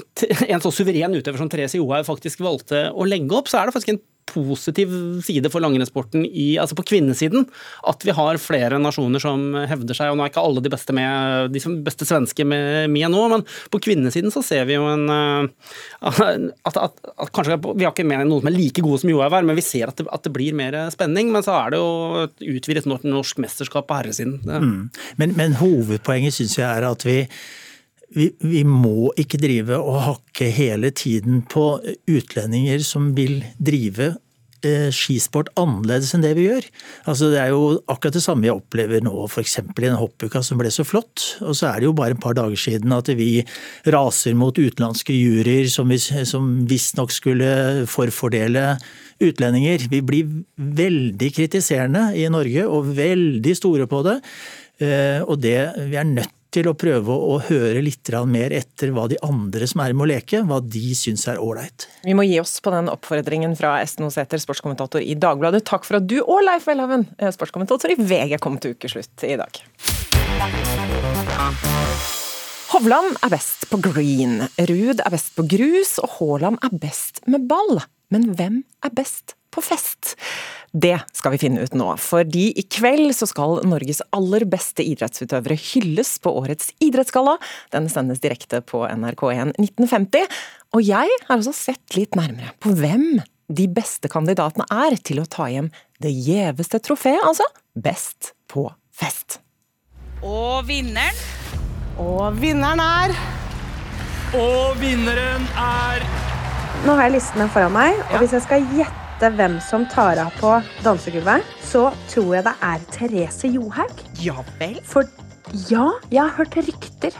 en så suveren utøver som Therese Johaug faktisk valgte å legge opp, så er det faktisk en positiv side for langrennssporten altså på kvinnesiden. At vi har flere nasjoner som hevder seg. og Nå er ikke alle de beste, med, de beste svenske med, med, nå, men på kvinnesiden så ser vi jo en eh, at, at, at kanskje Vi har ikke med noen som er like gode som Johaug er, men vi ser at det, at det, blir mer spenning. Men så er det jo et utvidet norsk mesterskap på herresiden. Mm. Men, men hovedpoenget syns jeg er at vi vi, vi, må ikke drive og hakke hele tiden på utlendinger som vil drive eh, skisport annerledes enn det vi gjør. Altså Det er jo akkurat det samme jeg opplever nå f.eks. i den hoppuka som ble så flott. Og så er det jo bare et par dager siden at vi raser mot utenlandske juryer som, vi- som visstnok skulle forfordele utlendinger. Vi blir veldig kritiserende i Norge og veldig store på det. Eh, Og det, vi er nødt til å prøve å høre litt mer etter hva de andre som er med å leke, hva de syns er ålreit. Vi må gi oss på den oppfordringen fra Esten Oseter, sportskommentator i Dagbladet. Takk for at du og Leif Welhaven, eh, sportskommentator i VG, kom til ukeslutt i dag. Hovland er best på green, Ruud er best på grus, og Haaland er best med ball. Men hvem er best på fest? Det skal vi finne ut nå, fordi i kveld så skal Norges aller beste idrettsutøvere hylles på årets idrettsgalla. Den sendes direkte på NRK1 1950. Og jeg har også sett litt nærmere på hvem de beste kandidatene er til å ta hjem det gjeveste trofeet, altså Best på fest. Og vinneren Og vinneren er Og vinneren er Nå har jeg listene foran meg, og hvis jeg skal gjette hvem som tar av på dansegulvet, så tror jeg det er Therese Johaug. Ja vel? For ja, jeg har hørt rykter.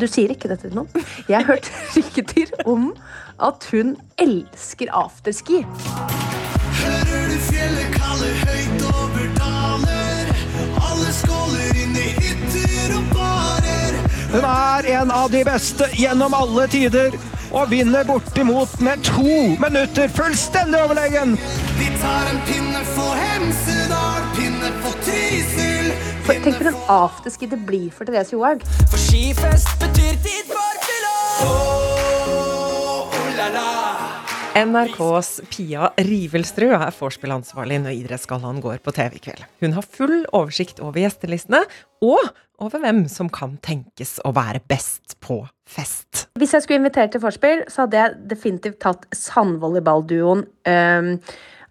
Du sier ikke dette til noen. Jeg har hørt rykter om at hun elsker afterski. Hører du fjellet kalle høyt Hun er en av de beste gjennom alle tider og vinner bortimot med to minutter fullstendig overlegen. Vi tar en pinne for Hemsedal, pinne for Trysil For, tenk for en afterski det blir for Therese Johaug. For skifest betyr tid for fylla Oh, oh la la NRKs Pia Rivelstrud er vorspielansvarlig når Idrettsgallaen går på TV i kveld. Hun har full oversikt over gjestelistene, og over hvem som kan tenkes å være best på fest. Hvis jeg skulle invitert til vorspiel, så hadde jeg definitivt tatt sandvolleyballduoen eh,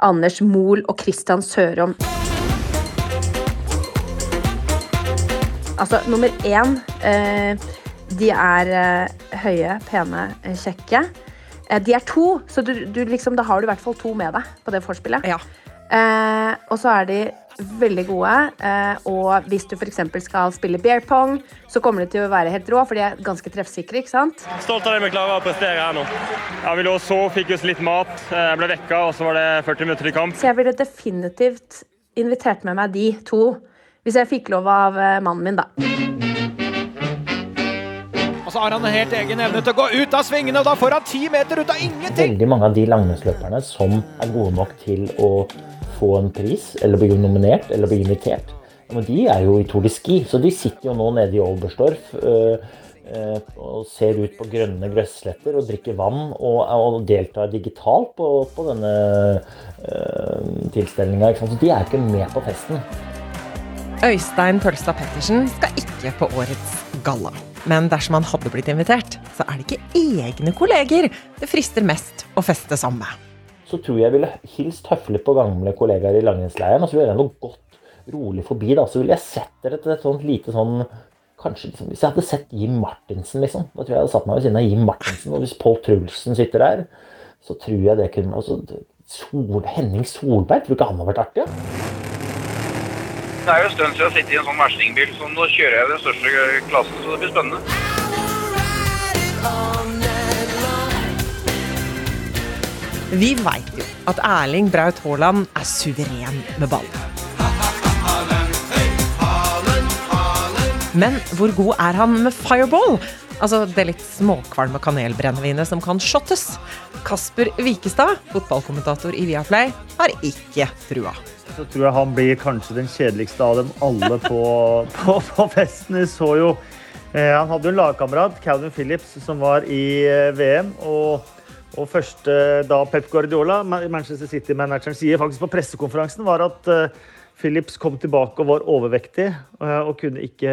Anders Mol og Christian Sørom. Altså, nummer én eh, De er eh, høye, pene, kjekke. Eh, de er to, så du, du liksom, da har du i hvert fall to med deg på det vorspielet. Eh, og så er de veldig gode. Eh, og hvis du f.eks. skal spille beer pong, så kommer de til å være helt rå, for de er ganske treffsikre. ikke sant? Stolt av det vi klarer å prestere her nå. Ja, vi lå og sov, fikk oss litt mat, jeg ble vekka, og så var det 40 minutter til kamp. Så jeg ville definitivt invitert med meg de to. Hvis jeg fikk lov av eh, mannen min, da. Og så har han en helt egen evne til å gå ut av svingene, og da får han ti meter ut av ingenting. Veldig mange av de langrennsløperne som er gode nok til å få en pris, eller bli nominert, eller bli invitert, men de er jo i Tour de Ski, så de sitter jo nå nede i Oberstdorf øh, øh, og ser ut på grønne grøssletter og drikker vann og, og deltar digitalt på, på denne øh, tilstelninga. Så de er ikke med på festen. Øystein Pølstad Pettersen skal ikke på årets galla. Men dersom han hadde blitt invitert, så er det ikke egne kolleger det frister mest å feste sammen med. så tror jeg jeg ville hilst høflig på gamle kollegaer i langrennsleiren. Og så ville jeg noe gått rolig forbi. da, Så ville jeg sett dere til et sånt lite sånn Kanskje liksom, Hvis jeg hadde sett Jim Martinsen, liksom. Da tror jeg jeg hadde satt meg ved siden av Jim Martinsen. Og hvis Pål Trulsen sitter der, så tror jeg det kunne altså, Sol, Henning Solberg, tror du ikke han hadde vært artig? Ja? Det er jo en stund siden jeg har sittet i en sånn verstingbil, så nå kjører jeg den største klassen, så det blir spennende. Vi veit jo at Erling Braut Haaland er suveren med ball. Men hvor god er han med fireball? Altså det litt småkvalme kanelbrennevinet som kan shottes. Kasper Wikestad, fotballkommentator i Viaplay, har ikke trua. Så tror jeg han blir kanskje den kjedeligste av dem alle på, på, på festen. Vi så jo eh, Han hadde jo en lagkamerat, Calvin Phillips, som var i eh, VM. Og, og første da Pep Guardiola, Manchester City-manageren, sier faktisk på pressekonferansen, var at eh, Phillips kom tilbake og var overvektig eh, og kunne ikke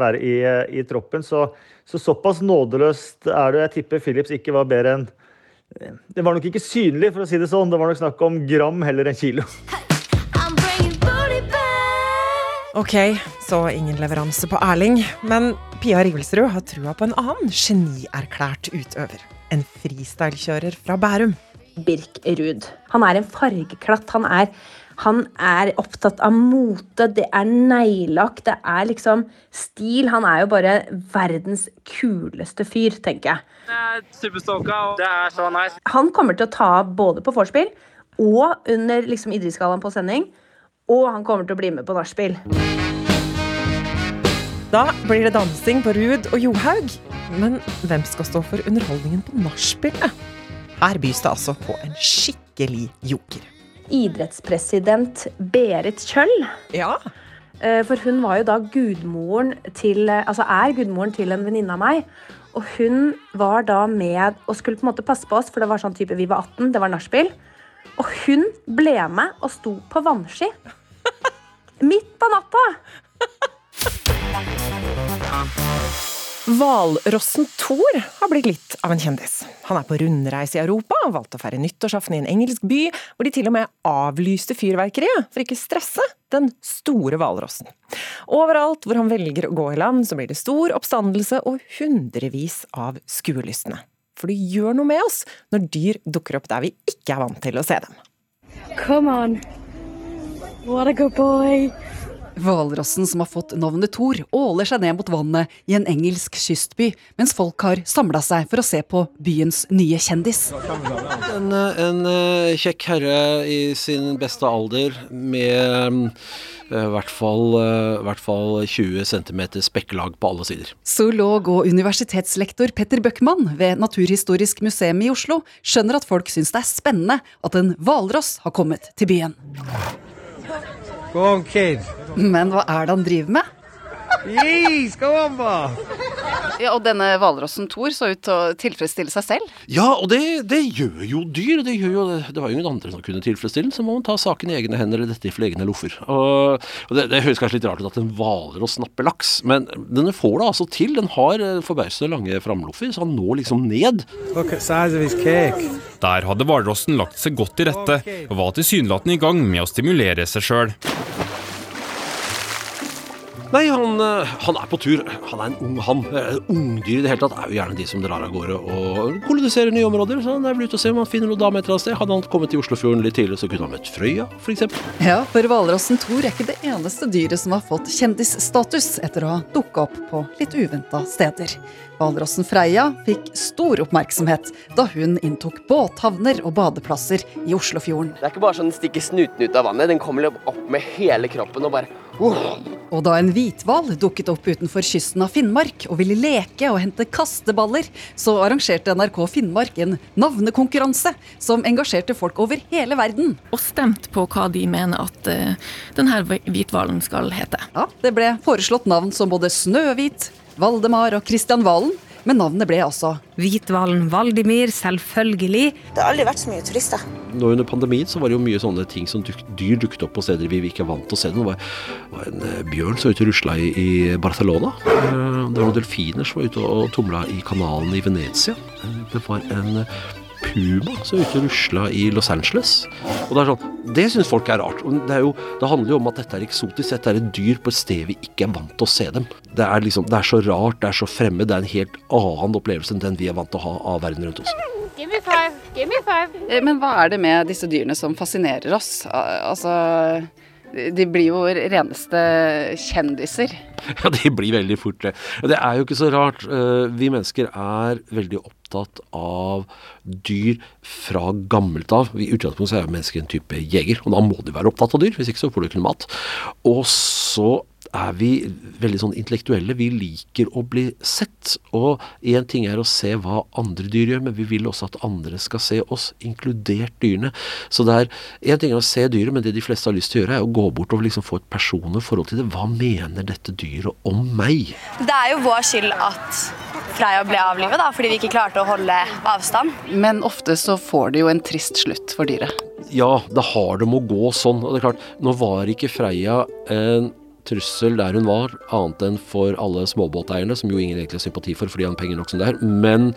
være i, eh, i troppen. Så, så såpass nådeløst er det. Jeg tipper Phillips ikke var bedre enn Det var nok ikke synlig, for å si det sånn. Det var nok snakk om gram heller enn kilo. Ok, så ingen leveranse på Erling. Men Pia Rivelsrud har trua på en annen genierklært utøver. En freestylekjører fra Bærum. Birk Ruud. Han er en fargeklatt. Han er, han er opptatt av mote, det er neglelakk, det er liksom stil. Han er jo bare verdens kuleste fyr, tenker jeg. Jeg er superstoka, og det er så nice. Han kommer til å ta både på vorspiel og under liksom idrettsgallaen på sending. Og han kommer til å bli med på nachspiel. Da blir det dansing på Ruud og Johaug. Men hvem skal stå for underholdningen på nachspielet? Her bys det altså på en skikkelig joker. Idrettspresident Berit Kjøll. Ja. Eh, For hun var jo da gudmoren til Altså er gudmoren til en venninne av meg. Og hun var da med og skulle på en måte passe på oss, for det var sånn type vi var 18, det var nachspiel. Og hun ble med og sto på vannski. Midt på natta! Hvalrossen Thor har blitt litt av en kjendis. Han er på rundreise i Europa og valgte å feire nyttårsaften i en engelsk by, hvor de til og med avlyste fyrverkeriet for ikke stresse den store hvalrossen. Overalt hvor han velger å gå i land, så blir det stor oppstandelse og hundrevis av skuelystne. For det gjør noe med oss når dyr dukker opp der vi ikke er vant til å se dem. Come on. What a good boy. Hvalrossen som har fått navnet Thor, åler seg ned mot vannet i en engelsk kystby, mens folk har samla seg for å se på byens nye kjendis. En, en eh, kjekk herre i sin beste alder med eh, i hvert fall, eh, i hvert fall 20 cm spekkelag på alle sider. Zoolog og universitetslektor Petter Bøckmann ved Naturhistorisk museum i Oslo skjønner at folk syns det er spennende at en hvalross har kommet til byen. Go on, kid. Men hva er det han driver med? Jeez, go on, ba. Ja, Og denne hvalrossen Thor så ut til å tilfredsstille seg selv? Ja, og det, det gjør jo dyr. Det, gjør jo, det var jo ingen andre som kunne tilfredsstille den, så må man ta saken i egne hender, eller dette i egne loffer. Og, og det, det høres kanskje litt rart ut at en hvalross snapper laks, men den får det altså til. Den har eh, forbausende lange framloffer, så han når liksom ned. Look at size of his cake. Der hadde hvalrossen lagt seg godt til rette, og var tilsynelatende i gang med å stimulere seg sjøl. Nei, han, eh, han er på tur. Han er en ung han. Eh, Ungdyr i det hele tatt er jo gjerne de som drar av gårde og koloniserer nye områder. Så han er vel ute og ser om han finner noen dame et eller annet sted. Hadde han kommet til Oslofjorden litt tidligere, så kunne han møtt Frøya, f.eks. Ja, for hvalrossen Thor er ikke det eneste dyret som har fått kjendisstatus etter å ha dukka opp på litt uventa steder. Hvalrossen Freia fikk stor oppmerksomhet da hun inntok båthavner og badeplasser i Oslofjorden. Det er ikke bare sånn den stikker snuten ut av vannet, den kommer opp med hele kroppen og bare Og da en hvithval dukket opp utenfor kysten av Finnmark og ville leke og hente kasteballer, så arrangerte NRK Finnmark en navnekonkurranse som engasjerte folk over hele verden. Og stemt på hva de mener at uh, denne hvithvalen skal hete. Ja, Det ble foreslått navn som både Snøhvit, Valdemar og Kristian Valen. Men navnet ble altså Hvithvalen Valdimir, selvfølgelig. Det har aldri vært så mye turister. Nå under pandemien så var det jo mye sånne ting som duk, dyr dukket opp på steder vi ikke er vant til å se. Det var, var en eh, bjørn som var ute og rusla i, i Barcelona. Eh, Det var noen delfiner som var ute og tumla i kanalen i Venezia. Eh, Det var en puma som er ute og rusla i Los Angeles. Og Det er sånn, det syns folk er rart. Det, er jo, det handler jo om at dette er eksotisk. Dette er et dyr på et sted vi ikke er vant til å se dem. Det er, liksom, det er så rart, det er så fremmed. Det er en helt annen opplevelse enn den vi er vant til å ha av verden rundt oss. Give me five. Give me five. Eh, Men hva er det med disse dyrene som fascinerer oss? Altså, de blir jo reneste kjendiser. Ja, de blir veldig fort det. Det er jo ikke så rart. Eh, Vi mennesker er veldig opptatt av dyr fra gammelt av. I utgangspunktet er mennesker en type jeger, og da må de være opptatt av dyr. Hvis ikke så får du ikke noe mat. Og så er vi veldig sånn intellektuelle. Vi liker å bli sett. Og én ting er å se hva andre dyr gjør, men vi vil også at andre skal se oss, inkludert dyrene. Så det er én ting er å se dyret, men det de fleste har lyst til å gjøre, er å gå bort og liksom få et personlig forhold til det. Hva mener dette dyret om meg? Det er jo vår skyld at Freya ble avlivet, da, fordi vi ikke klarte å holde avstand. Men ofte så får det jo en trist slutt for dyret. Ja, det har det med å gå sånn. Og det er klart, nå var ikke Freia en trussel der hun var, annet enn for alle småbåteierne, som jo ingen egentlig har sympati for, fordi han penger nok som det er. Men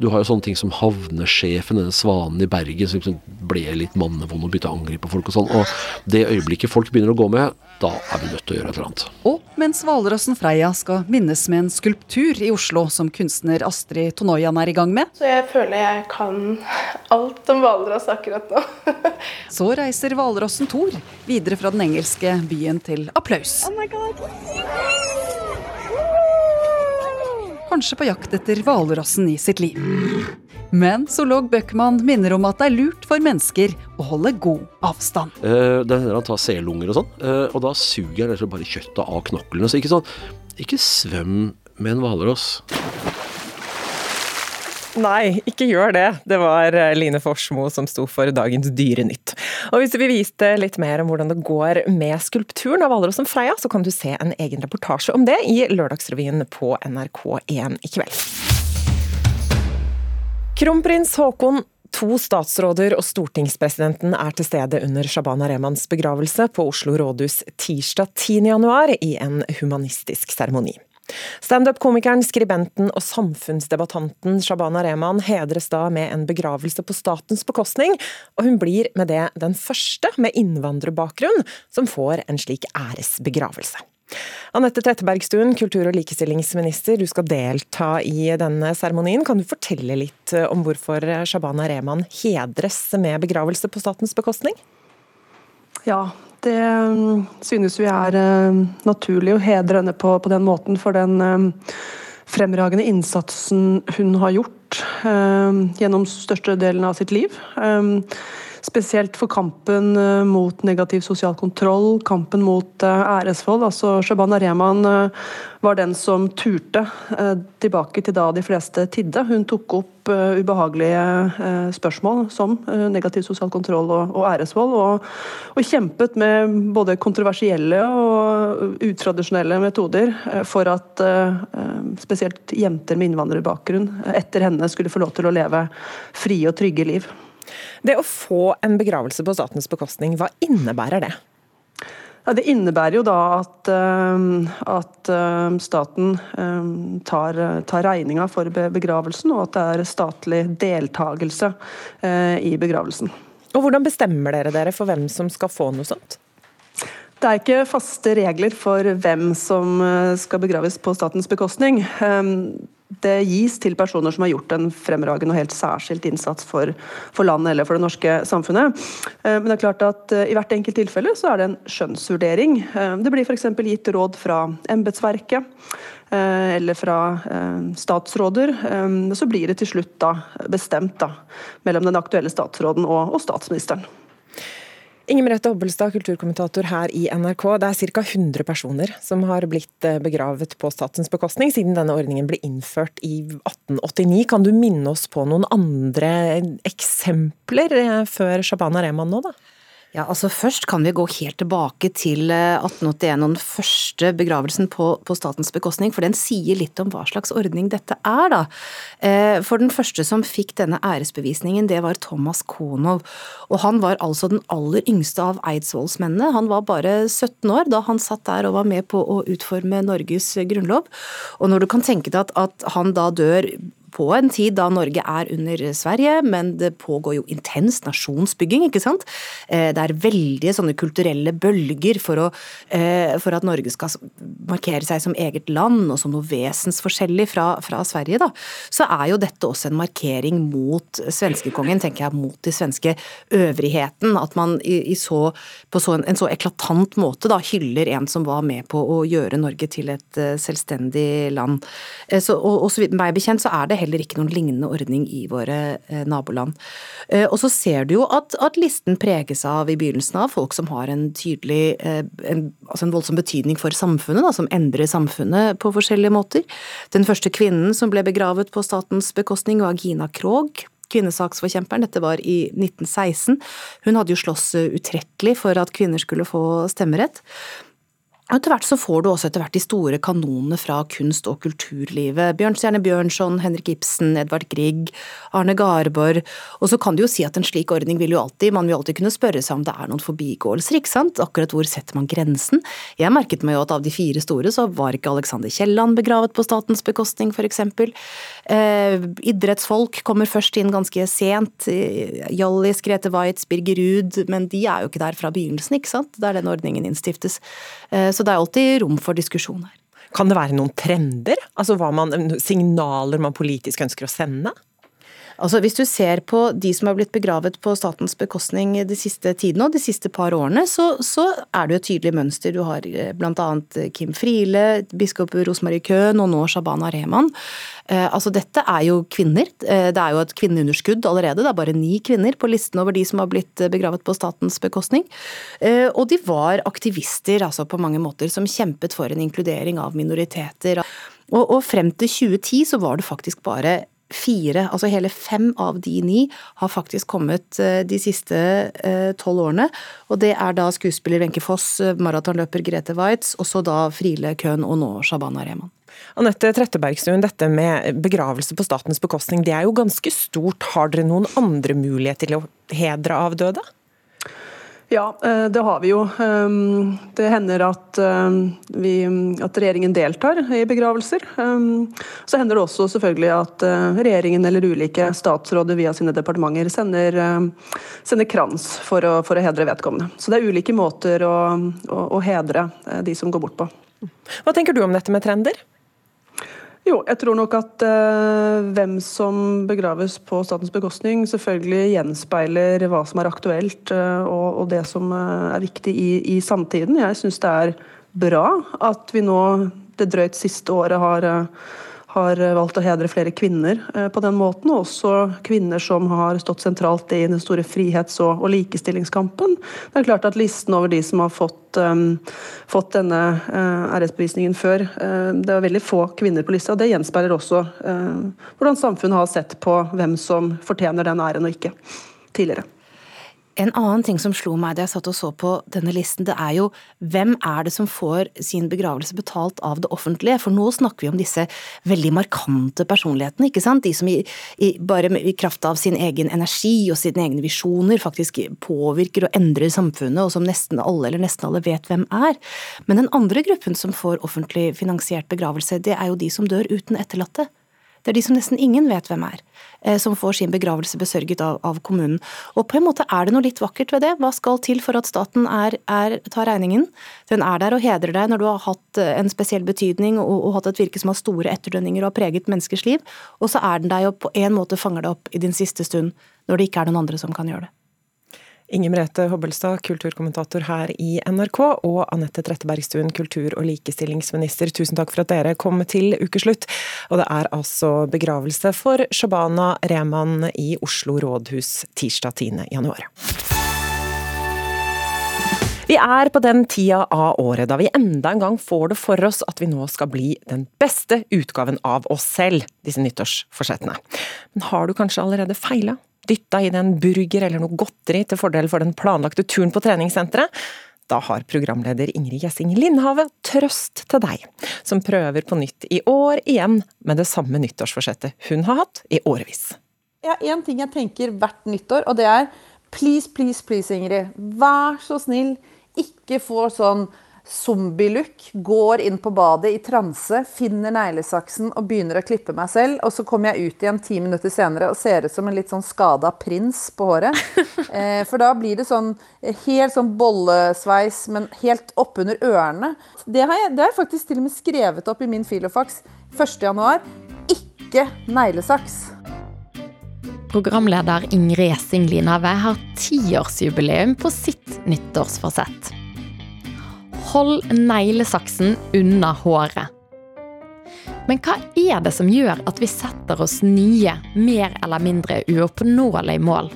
du har jo sånne ting som havnesjefen, denne svanen i Bergen, som liksom ble litt mannevond og begynte å angripe folk og sånn. Og det øyeblikket folk begynner å gå med da er vi nødt til å gjøre et eller annet. Og mens hvalrossen Freia skal minnes med en skulptur i Oslo som kunstner Astrid Tonoyan er i gang med, Så jeg føler jeg kan alt om hvalross akkurat nå. så reiser hvalrossen Thor videre fra den engelske byen til applaus. Oh my God. Kanskje på jakt etter hvalrassen i sitt liv. Men zoolog Bøckmann minner om at det er lurt for mennesker å holde god avstand. Uh, det hender han tar selunger og sånn, uh, og da suger han bare kjøttet av knoklene. Så ikke sånn, ikke svøm med en hvalross. Nei, ikke gjør det. Det var eh, Line Forsmo som sto for dagens Dyrenytt. Og hvis du vil vite litt mer om hvordan det går med skulpturen av hvalrossen Freia, så kan du se en egen reportasje om det i Lørdagsrevyen på NRK1 i kveld. Kronprins Haakon To statsråder og stortingspresidenten er til stede under Shabana Remans begravelse på Oslo rådhus tirsdag 10.10 i en humanistisk seremoni. Standup-komikeren, skribenten og samfunnsdebattanten Shabana Rehman hedres da med en begravelse på statens bekostning, og hun blir med det den første med innvandrerbakgrunn som får en slik æresbegravelse. Anette Trettebergstuen, kultur- og likestillingsminister, du skal delta i denne seremonien. Kan du fortelle litt om hvorfor Shabana Rehman hedres med begravelse på statens bekostning? Ja, det mm, synes vi er eh, naturlig å hedre henne på, på den måten for den eh, fremragende innsatsen hun har gjort gjennom største delen av sitt liv. Spesielt for kampen mot negativ sosial kontroll, kampen mot æresvold. Altså Shabana Rehman var den som turte tilbake til da de fleste tidde. Hun tok opp ubehagelige spørsmål som negativ sosial kontroll og æresvold, og, og, kjempet med både kontroversielle og utradisjonelle metoder for at spesielt jenter med innvandrerbakgrunn etter henne skulle få lov til å leve frie og trygge liv. Det å få en begravelse på statens bekostning, hva innebærer det? Ja, det innebærer jo da at, at staten tar, tar regninga for begravelsen, og at det er statlig deltakelse i begravelsen. Og Hvordan bestemmer dere dere for hvem som skal få noe sånt? Det er ikke faste regler for hvem som skal begraves på statens bekostning det gis til personer som har gjort en fremragende og helt særskilt innsats for, for, landet eller for det norske samfunnet. Men det er klart at i hvert enkelt tilfelle så er det en skjønnsvurdering. Det blir f.eks. gitt råd fra embetsverket eller fra statsråder. Så blir det til slutt da bestemt da, mellom den aktuelle statsråden og, og statsministeren. Inger Merete Hobbelstad, kulturkommentator her i NRK. Det er ca. 100 personer som har blitt begravet på statens bekostning siden denne ordningen ble innført i 1889. Kan du minne oss på noen andre eksempler før Shabana Rehman nå, da? Ja, altså Først kan vi gå helt tilbake til 1881 og den første begravelsen på, på, statens bekostning, for den sier litt om hva slags ordning dette er. da. For den første som fikk denne æresbevisningen, det var Thomas Konow. Og han var altså den aller yngste av eidsvollsmennene. Han var bare 17 år da han satt der og var med på å utforme Norges grunnlov. Og når du kan tenke deg at, at han da dør på en tid da Norge er under Sverige, men det pågår jo intens nasjonsbygging, ikke sant. Det er veldige sånne kulturelle bølger for, å, for at Norge skal markere seg som eget land og som noe vesensforskjellig fra, fra Sverige, da. Så er jo dette også en markering mot svenskekongen, tenker jeg, mot de svenske øvrigheten. At man i, i så, på så en, en, så eklatant måte da hyller en som var med på å gjøre Norge til et selvstendig land. Så, og, og så meg bekjent så er det heller ikke noen lignende ordning i våre eh, naboland. Eh, og så ser du jo at, at, listen preges av i begynnelsen av folk som har en tydelig eh, en, altså en voldsom betydning for samfunnet, da, som endrer samfunnet på forskjellige måter. Den første kvinnen som ble begravet på statens bekostning var Gina Krog kvinnesaksforkjemperen. Dette var i 1916. Hun hadde jo slåss utrettelig for at kvinner skulle få stemmerett. Etter hvert så får du også etter hvert de store kanonene fra kunst- og kulturlivet. Bjørnstjerne Bjørnson, Henrik Ibsen, Edvard Grieg, Arne Garborg. Og så kan du jo si at en slik ordning vil jo alltid, man vil alltid kunne spørre seg om det er noen forbigåelser, ikke sant? Akkurat hvor setter man grensen? Jeg merket meg jo at av de fire store så var ikke Alexander Kielland begravet på statens bekostning, for eksempel. Eh, idrettsfolk kommer først inn ganske sent. Hjallis, Grete Waitz, Birger Ruud, men de er jo ikke der fra begynnelsen, ikke sant? Der den ordningen innstiftes. Eh, så det er alltid rom for diskusjon her. Kan det være noen trender? Altså man, signaler man politisk ønsker å sende? Altså Hvis du ser på de som har blitt begravet på statens bekostning de siste tidene og de siste par årene, så, så er det jo et tydelig mønster. Du har eh, bl.a. Kim Friele, biskop Rosmarie Køhn og nå Shabana Rehman. Eh, altså Dette er jo kvinner. Eh, det er jo et kvinneunderskudd allerede. Det er bare ni kvinner på listen over de som har blitt begravet på statens bekostning. Og de var aktivister altså på mange måter som kjempet for en inkludering av minoriteter. Og, og frem til 2010 så var det faktisk bare fire, altså hele fem av de ni, har faktisk kommet eh, de siste eh, tolv årene. Og det er da skuespiller Wenche Foss, eh, maratonløper Grete Waitz, og så da Friele Køhn og nå Shabana Rehman. Anette Trettebergstuen, dette med begravelse på statens bekostning, det er jo ganske stort. Har dere noen andre muligheter til å hedre avdøde? Ja, eh, det har vi jo. Ehm, det hender at, ehm, vi, at, regjeringen deltar i begravelser. Ehm, så hender det også selvfølgelig at eh, regjeringen eller ulike statsråder via sine departementer sender, sender krans for å, for å, hedre vedkommende. Så det er ulike måter å, å, å hedre eh, de som går bort på. Hva tenker du om dette med trender? Jo, jeg tror nok at uh, hvem som begraves på statens bekostning, selvfølgelig gjenspeiler hva som er aktuelt uh, og, og, det som uh, er viktig i, i samtiden. Jeg syns det er bra at vi nå det drøyt siste året har har valgt å hedre flere kvinner eh, på den måten, og også kvinner som har stått sentralt i den store frihets- og, likestillingskampen. Det er klart at Listen over de som har fått, um, fått denne uh, æresbevisningen før, uh, det er veldig få kvinner på lista. og Det gjenspeiler også uh, hvordan samfunnet har sett på hvem som fortjener den æren og ikke tidligere. En annen ting som slo meg da jeg satt og så på denne listen, det er jo hvem er det som får sin begravelse betalt av det offentlige? For nå snakker vi om disse veldig markante personlighetene, ikke sant? De som i, i, bare i kraft av sin egen energi og sine egne visjoner faktisk påvirker og endrer samfunnet, og som nesten alle eller nesten alle vet hvem er. Men den andre gruppen som får offentlig finansiert begravelse, det er jo de som dør uten etterlatte. Det er de som nesten ingen vet hvem er, eh, som får sin begravelse besørget av, av, kommunen. Og på en måte er det noe litt vakkert ved det. Hva skal til for at staten er, er, tar regningen? Den er der og hedrer deg når du har hatt eh, en spesiell betydning og, og hatt et virke som har store etterdønninger og har preget menneskers liv, og så er den deg og på en måte fanger deg opp i din siste stund, når det ikke er noen andre som kan gjøre det. Inger Merete Hobbelstad, kulturkommentator her i NRK, og Anette Trettebergstuen, kultur- og likestillingsminister. Tusen takk for at dere kom til ukeslutt. Og det er altså begravelse for Shabana Rehman i Oslo rådhus tirsdag 10. januar. Vi er på den tida av året da vi enda en gang får det for oss at vi nå skal bli den beste utgaven av oss selv, disse nyttårsforsettene. Men har du kanskje allerede feila? Dytta inn en burger eller noe godteri til fordel for den planlagte turen på treningssenteret, da har programleder Ingrid Gjessing Lindhave trøst til deg, som prøver på nytt i år igjen med det samme nyttårsforsettet hun har hatt i årevis. Ja, én ting jeg tenker hvert nyttår, og det er please, please, please, Ingrid. Vær så snill, ikke få sånn zombie-look, går inn på badet i transe, finner neglesaksen og begynner å klippe meg selv. Og så kommer jeg ut igjen ti minutter senere og ser ut som en litt sånn skada prins på håret. Eh, for da blir det sånn eh, helt sånn bollesveis, men helt oppunder ørene. Det har, jeg, det har jeg faktisk til og med skrevet opp i min filofax 1.1. Ikke neglesaks. Programleder Ingrid Essing Linave har tiårsjubileum på sitt nyttårsforsett. Hold neglesaksen unna håret. Men hva er det som gjør at vi setter oss nye, mer eller mindre uoppnåelige mål,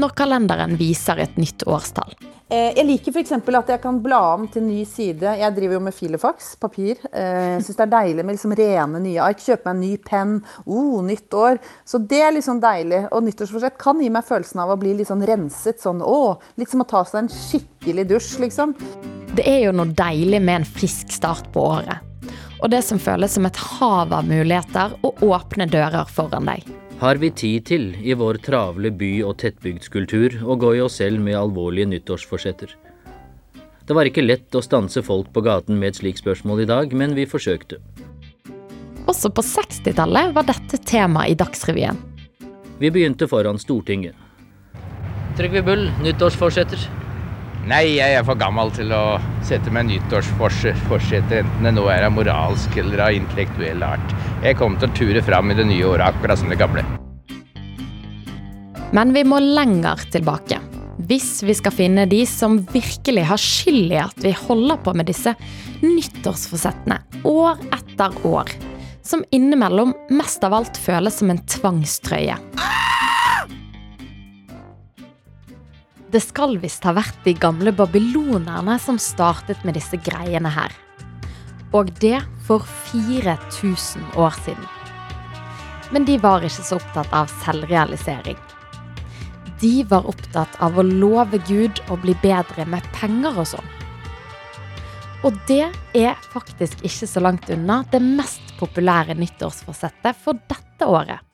når kalenderen viser et nytt årstall? Eh, Jeg liker f.eks. at jeg kan bla om til ny side. Jeg driver jo med filofax, papir. Eh, Jeg syns det er deilig med liksom rene, nye ark. Kjøpe meg en ny penn. Oh, nytt år. Så det er liksom deilig. Og nyttårsforsett kan gi meg følelsen av å bli litt sånn renset. Sånn å, litt som å ta seg en skikkelig dusj, liksom. Det er jo noe deilig med en frisk start på året. Og det som føles som et hav av muligheter og åpne dører foran deg. Har vi tid til, i vår travle by- og tettbygdskultur, å gå i oss selv med alvorlige nyttårsforsetter? Det var ikke lett å stanse folk på gaten med et slikt spørsmål i dag, men vi forsøkte. Også på 60-tallet var dette tema i Dagsrevyen. Vi begynte foran Stortinget. Trygve Bull, nyttårsforsetter. Nei, jeg er for gammel til å sette meg nyttårsforsetter, enten det nå er av moralsk eller av intellektuell art. Jeg kommer til å ture fram i det nye året akkurat som det gamle. Men vi må lenger tilbake. Hvis vi skal finne de som virkelig har skyld i at vi holder på med disse nyttårsforsettene år etter år. Som innimellom mest av alt føles som en tvangstrøye. Det skal visst ha vært de gamle babylonerne som startet med disse greiene her. Og det for 4000 år siden. Men de var ikke så opptatt av selvrealisering. De var opptatt av å love Gud å bli bedre med penger og sånn. Og det er faktisk ikke så langt unna det mest populære nyttårsforsettet for dette året.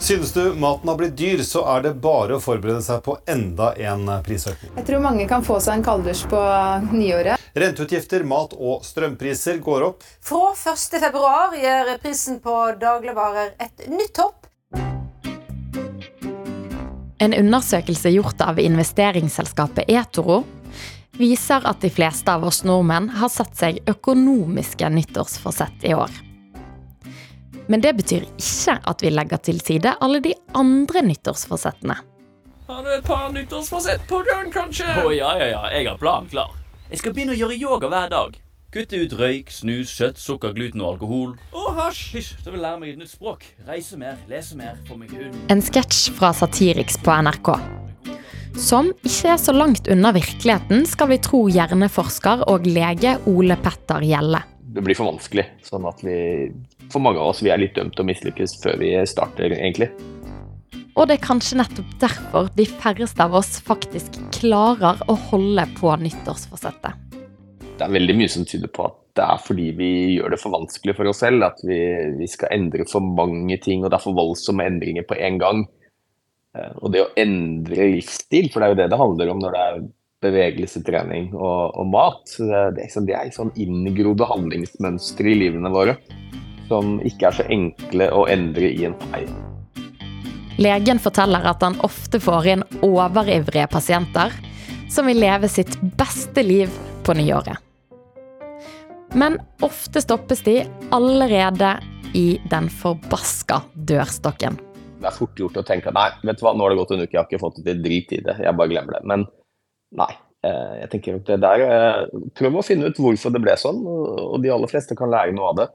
Synes du maten har blitt dyr, så er det bare å forberede seg på enda en prisøkning. Jeg tror mange kan få seg en kalddusj på nyåret. Renteutgifter, mat og strømpriser går opp. Fra 1. februar gjør prisen på dagligvarer et nytt hopp. En undersøkelse gjort av investeringsselskapet eToro viser at de fleste av oss nordmenn har satt seg økonomiske nyttårsforsett i år. Men det betyr ikke at vi legger til side alle de andre nyttårsforsettene. Har du et par nyttårsforsett på gang, kanskje? Å ja, ja, ja. Jeg har planen klar. Jeg skal begynne å gjøre yoga hver dag. Kutte ut røyk, snus, kjøtt, sukker, gluten og alkohol. Og hasj. Hysj, så vil jeg lære meg et nytt språk. Reise mer, lese mer, få meg hund. En sketsj fra Satiriks på NRK. Som ikke er så langt unna virkeligheten, skal vi tro hjerneforsker og lege Ole Petter Gjelle. Det blir for vanskelig, sånn at vi for mange av oss vi er litt dømt til å mislykkes før vi starter, egentlig. Og det er kanskje nettopp derfor de færreste av oss faktisk klarer å holde på nyttårsforsettet. Det er veldig mye som tyder på at det er fordi vi gjør det for vanskelig for oss selv. At vi, vi skal endre for mange ting, og det er for voldsomme endringer på en gang. Eh, Og det å endre livsstil, for det er jo det det handler om når det er bevegelse, trening og, og mat. Det, det, er sånn, det er sånn inngrodde handlingsmønstre i livene våre som ikke er så enkle å endre i en feil. Legen forteller at han ofte får inn overivrige pasienter som vil leve sitt beste liv på nyåret. Men ofte stoppes de allerede i den forbaska dørstokken. Det er fort gjort å tenke at nei, vet du hva, nå har det gått en uke, jeg har ikke fått det til drit i det, jeg bare glemmer det. Men nei. eh, Jeg tenker at det der, eh, Prøv å finne ut hvorfor det ble sånn, og de aller fleste kan lære noe av det.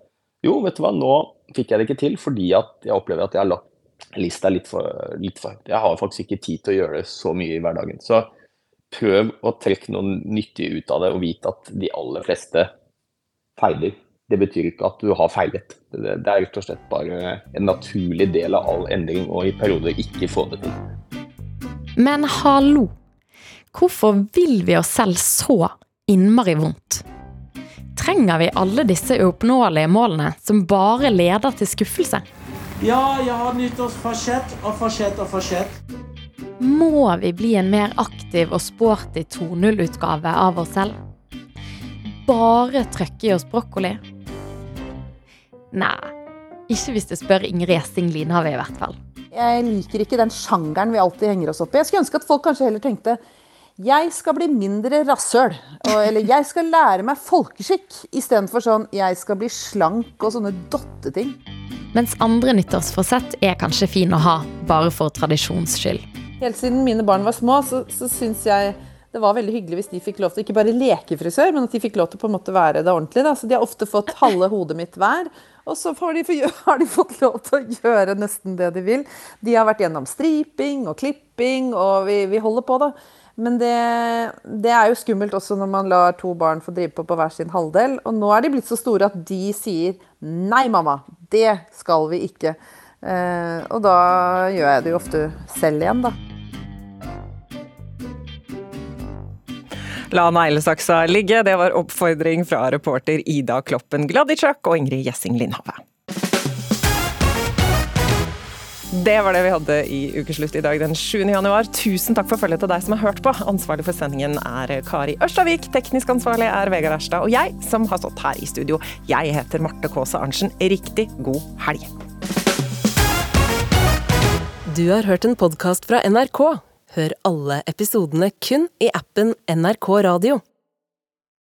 Jo, vet du hva, nå fikk jeg det ikke til fordi at jeg opplever at jeg har lagt lista litt for, litt for. Jeg har faktisk ikke tid til å gjøre det så mye i hverdagen. Så prøv å trekke noe nyttig ut av det, og vite at de aller fleste feiler. Det betyr ikke at du har feilet. Det er rett og slett bare en naturlig del av all endring, og i perioder ikke få det til. Men hallo! Hvorfor vil vi oss selv så innmari vondt? Trenger vi alle disse uoppnåelige målene som bare leder til skuffelse? Ja, jeg har nyttårsforsett og forsett og forsett. Må vi bli en mer aktiv og sporty 2.0-utgave av oss selv? Bare trøkke i oss brokkoli? Nei, ikke hvis du spør Ingrid Gjessing Linhave i hvert fall. Jeg liker ikke den sjangeren vi alltid henger oss opp i. Jeg skulle ønske at folk kanskje heller tenkte jeg skal bli mindre rasshøl. Eller jeg skal lære meg folkeskikk. Istedenfor sånn jeg skal bli slank og sånne dotteting. Mens andre nyttårsforsett er kanskje fin å ha, bare for tradisjons skyld. Helt siden mine barn var små, så, så syns jeg det var veldig hyggelig hvis de fikk lov til ikke bare lekefrisør, men at de fikk lov til på en måte være det ordentlig. Da. Så de har ofte fått halve hodet mitt hver. Og så de, har de fått lov til å gjøre nesten det de vil. De har vært gjennom striping og klipping, og vi, vi holder på, da. Men det, det, er jo skummelt også når man lar to barn få drive på på hver sin halvdel. Og nå er de blitt så store at de sier 'nei, mamma, det skal vi ikke'. Eh, og da gjør jeg det jo ofte selv igjen, da. La neglesaksa ligge, det var oppfordring fra reporter Ida Kloppen Gladitsjak og Ingrid Gjessing Lindhave. Det var det vi hadde i Ukeslutt i dag den 7. januar. Tusen takk for følget til deg som har hørt på. Ansvarlig for sendingen er Kari Ørstavik. Teknisk ansvarlig er Vegard Erstad. Og jeg som har stått her i studio, jeg heter Marte Kaasa Arntzen. Riktig god helg. Du har hørt en podkast fra NRK. Hør alle episodene kun i appen NRK Radio.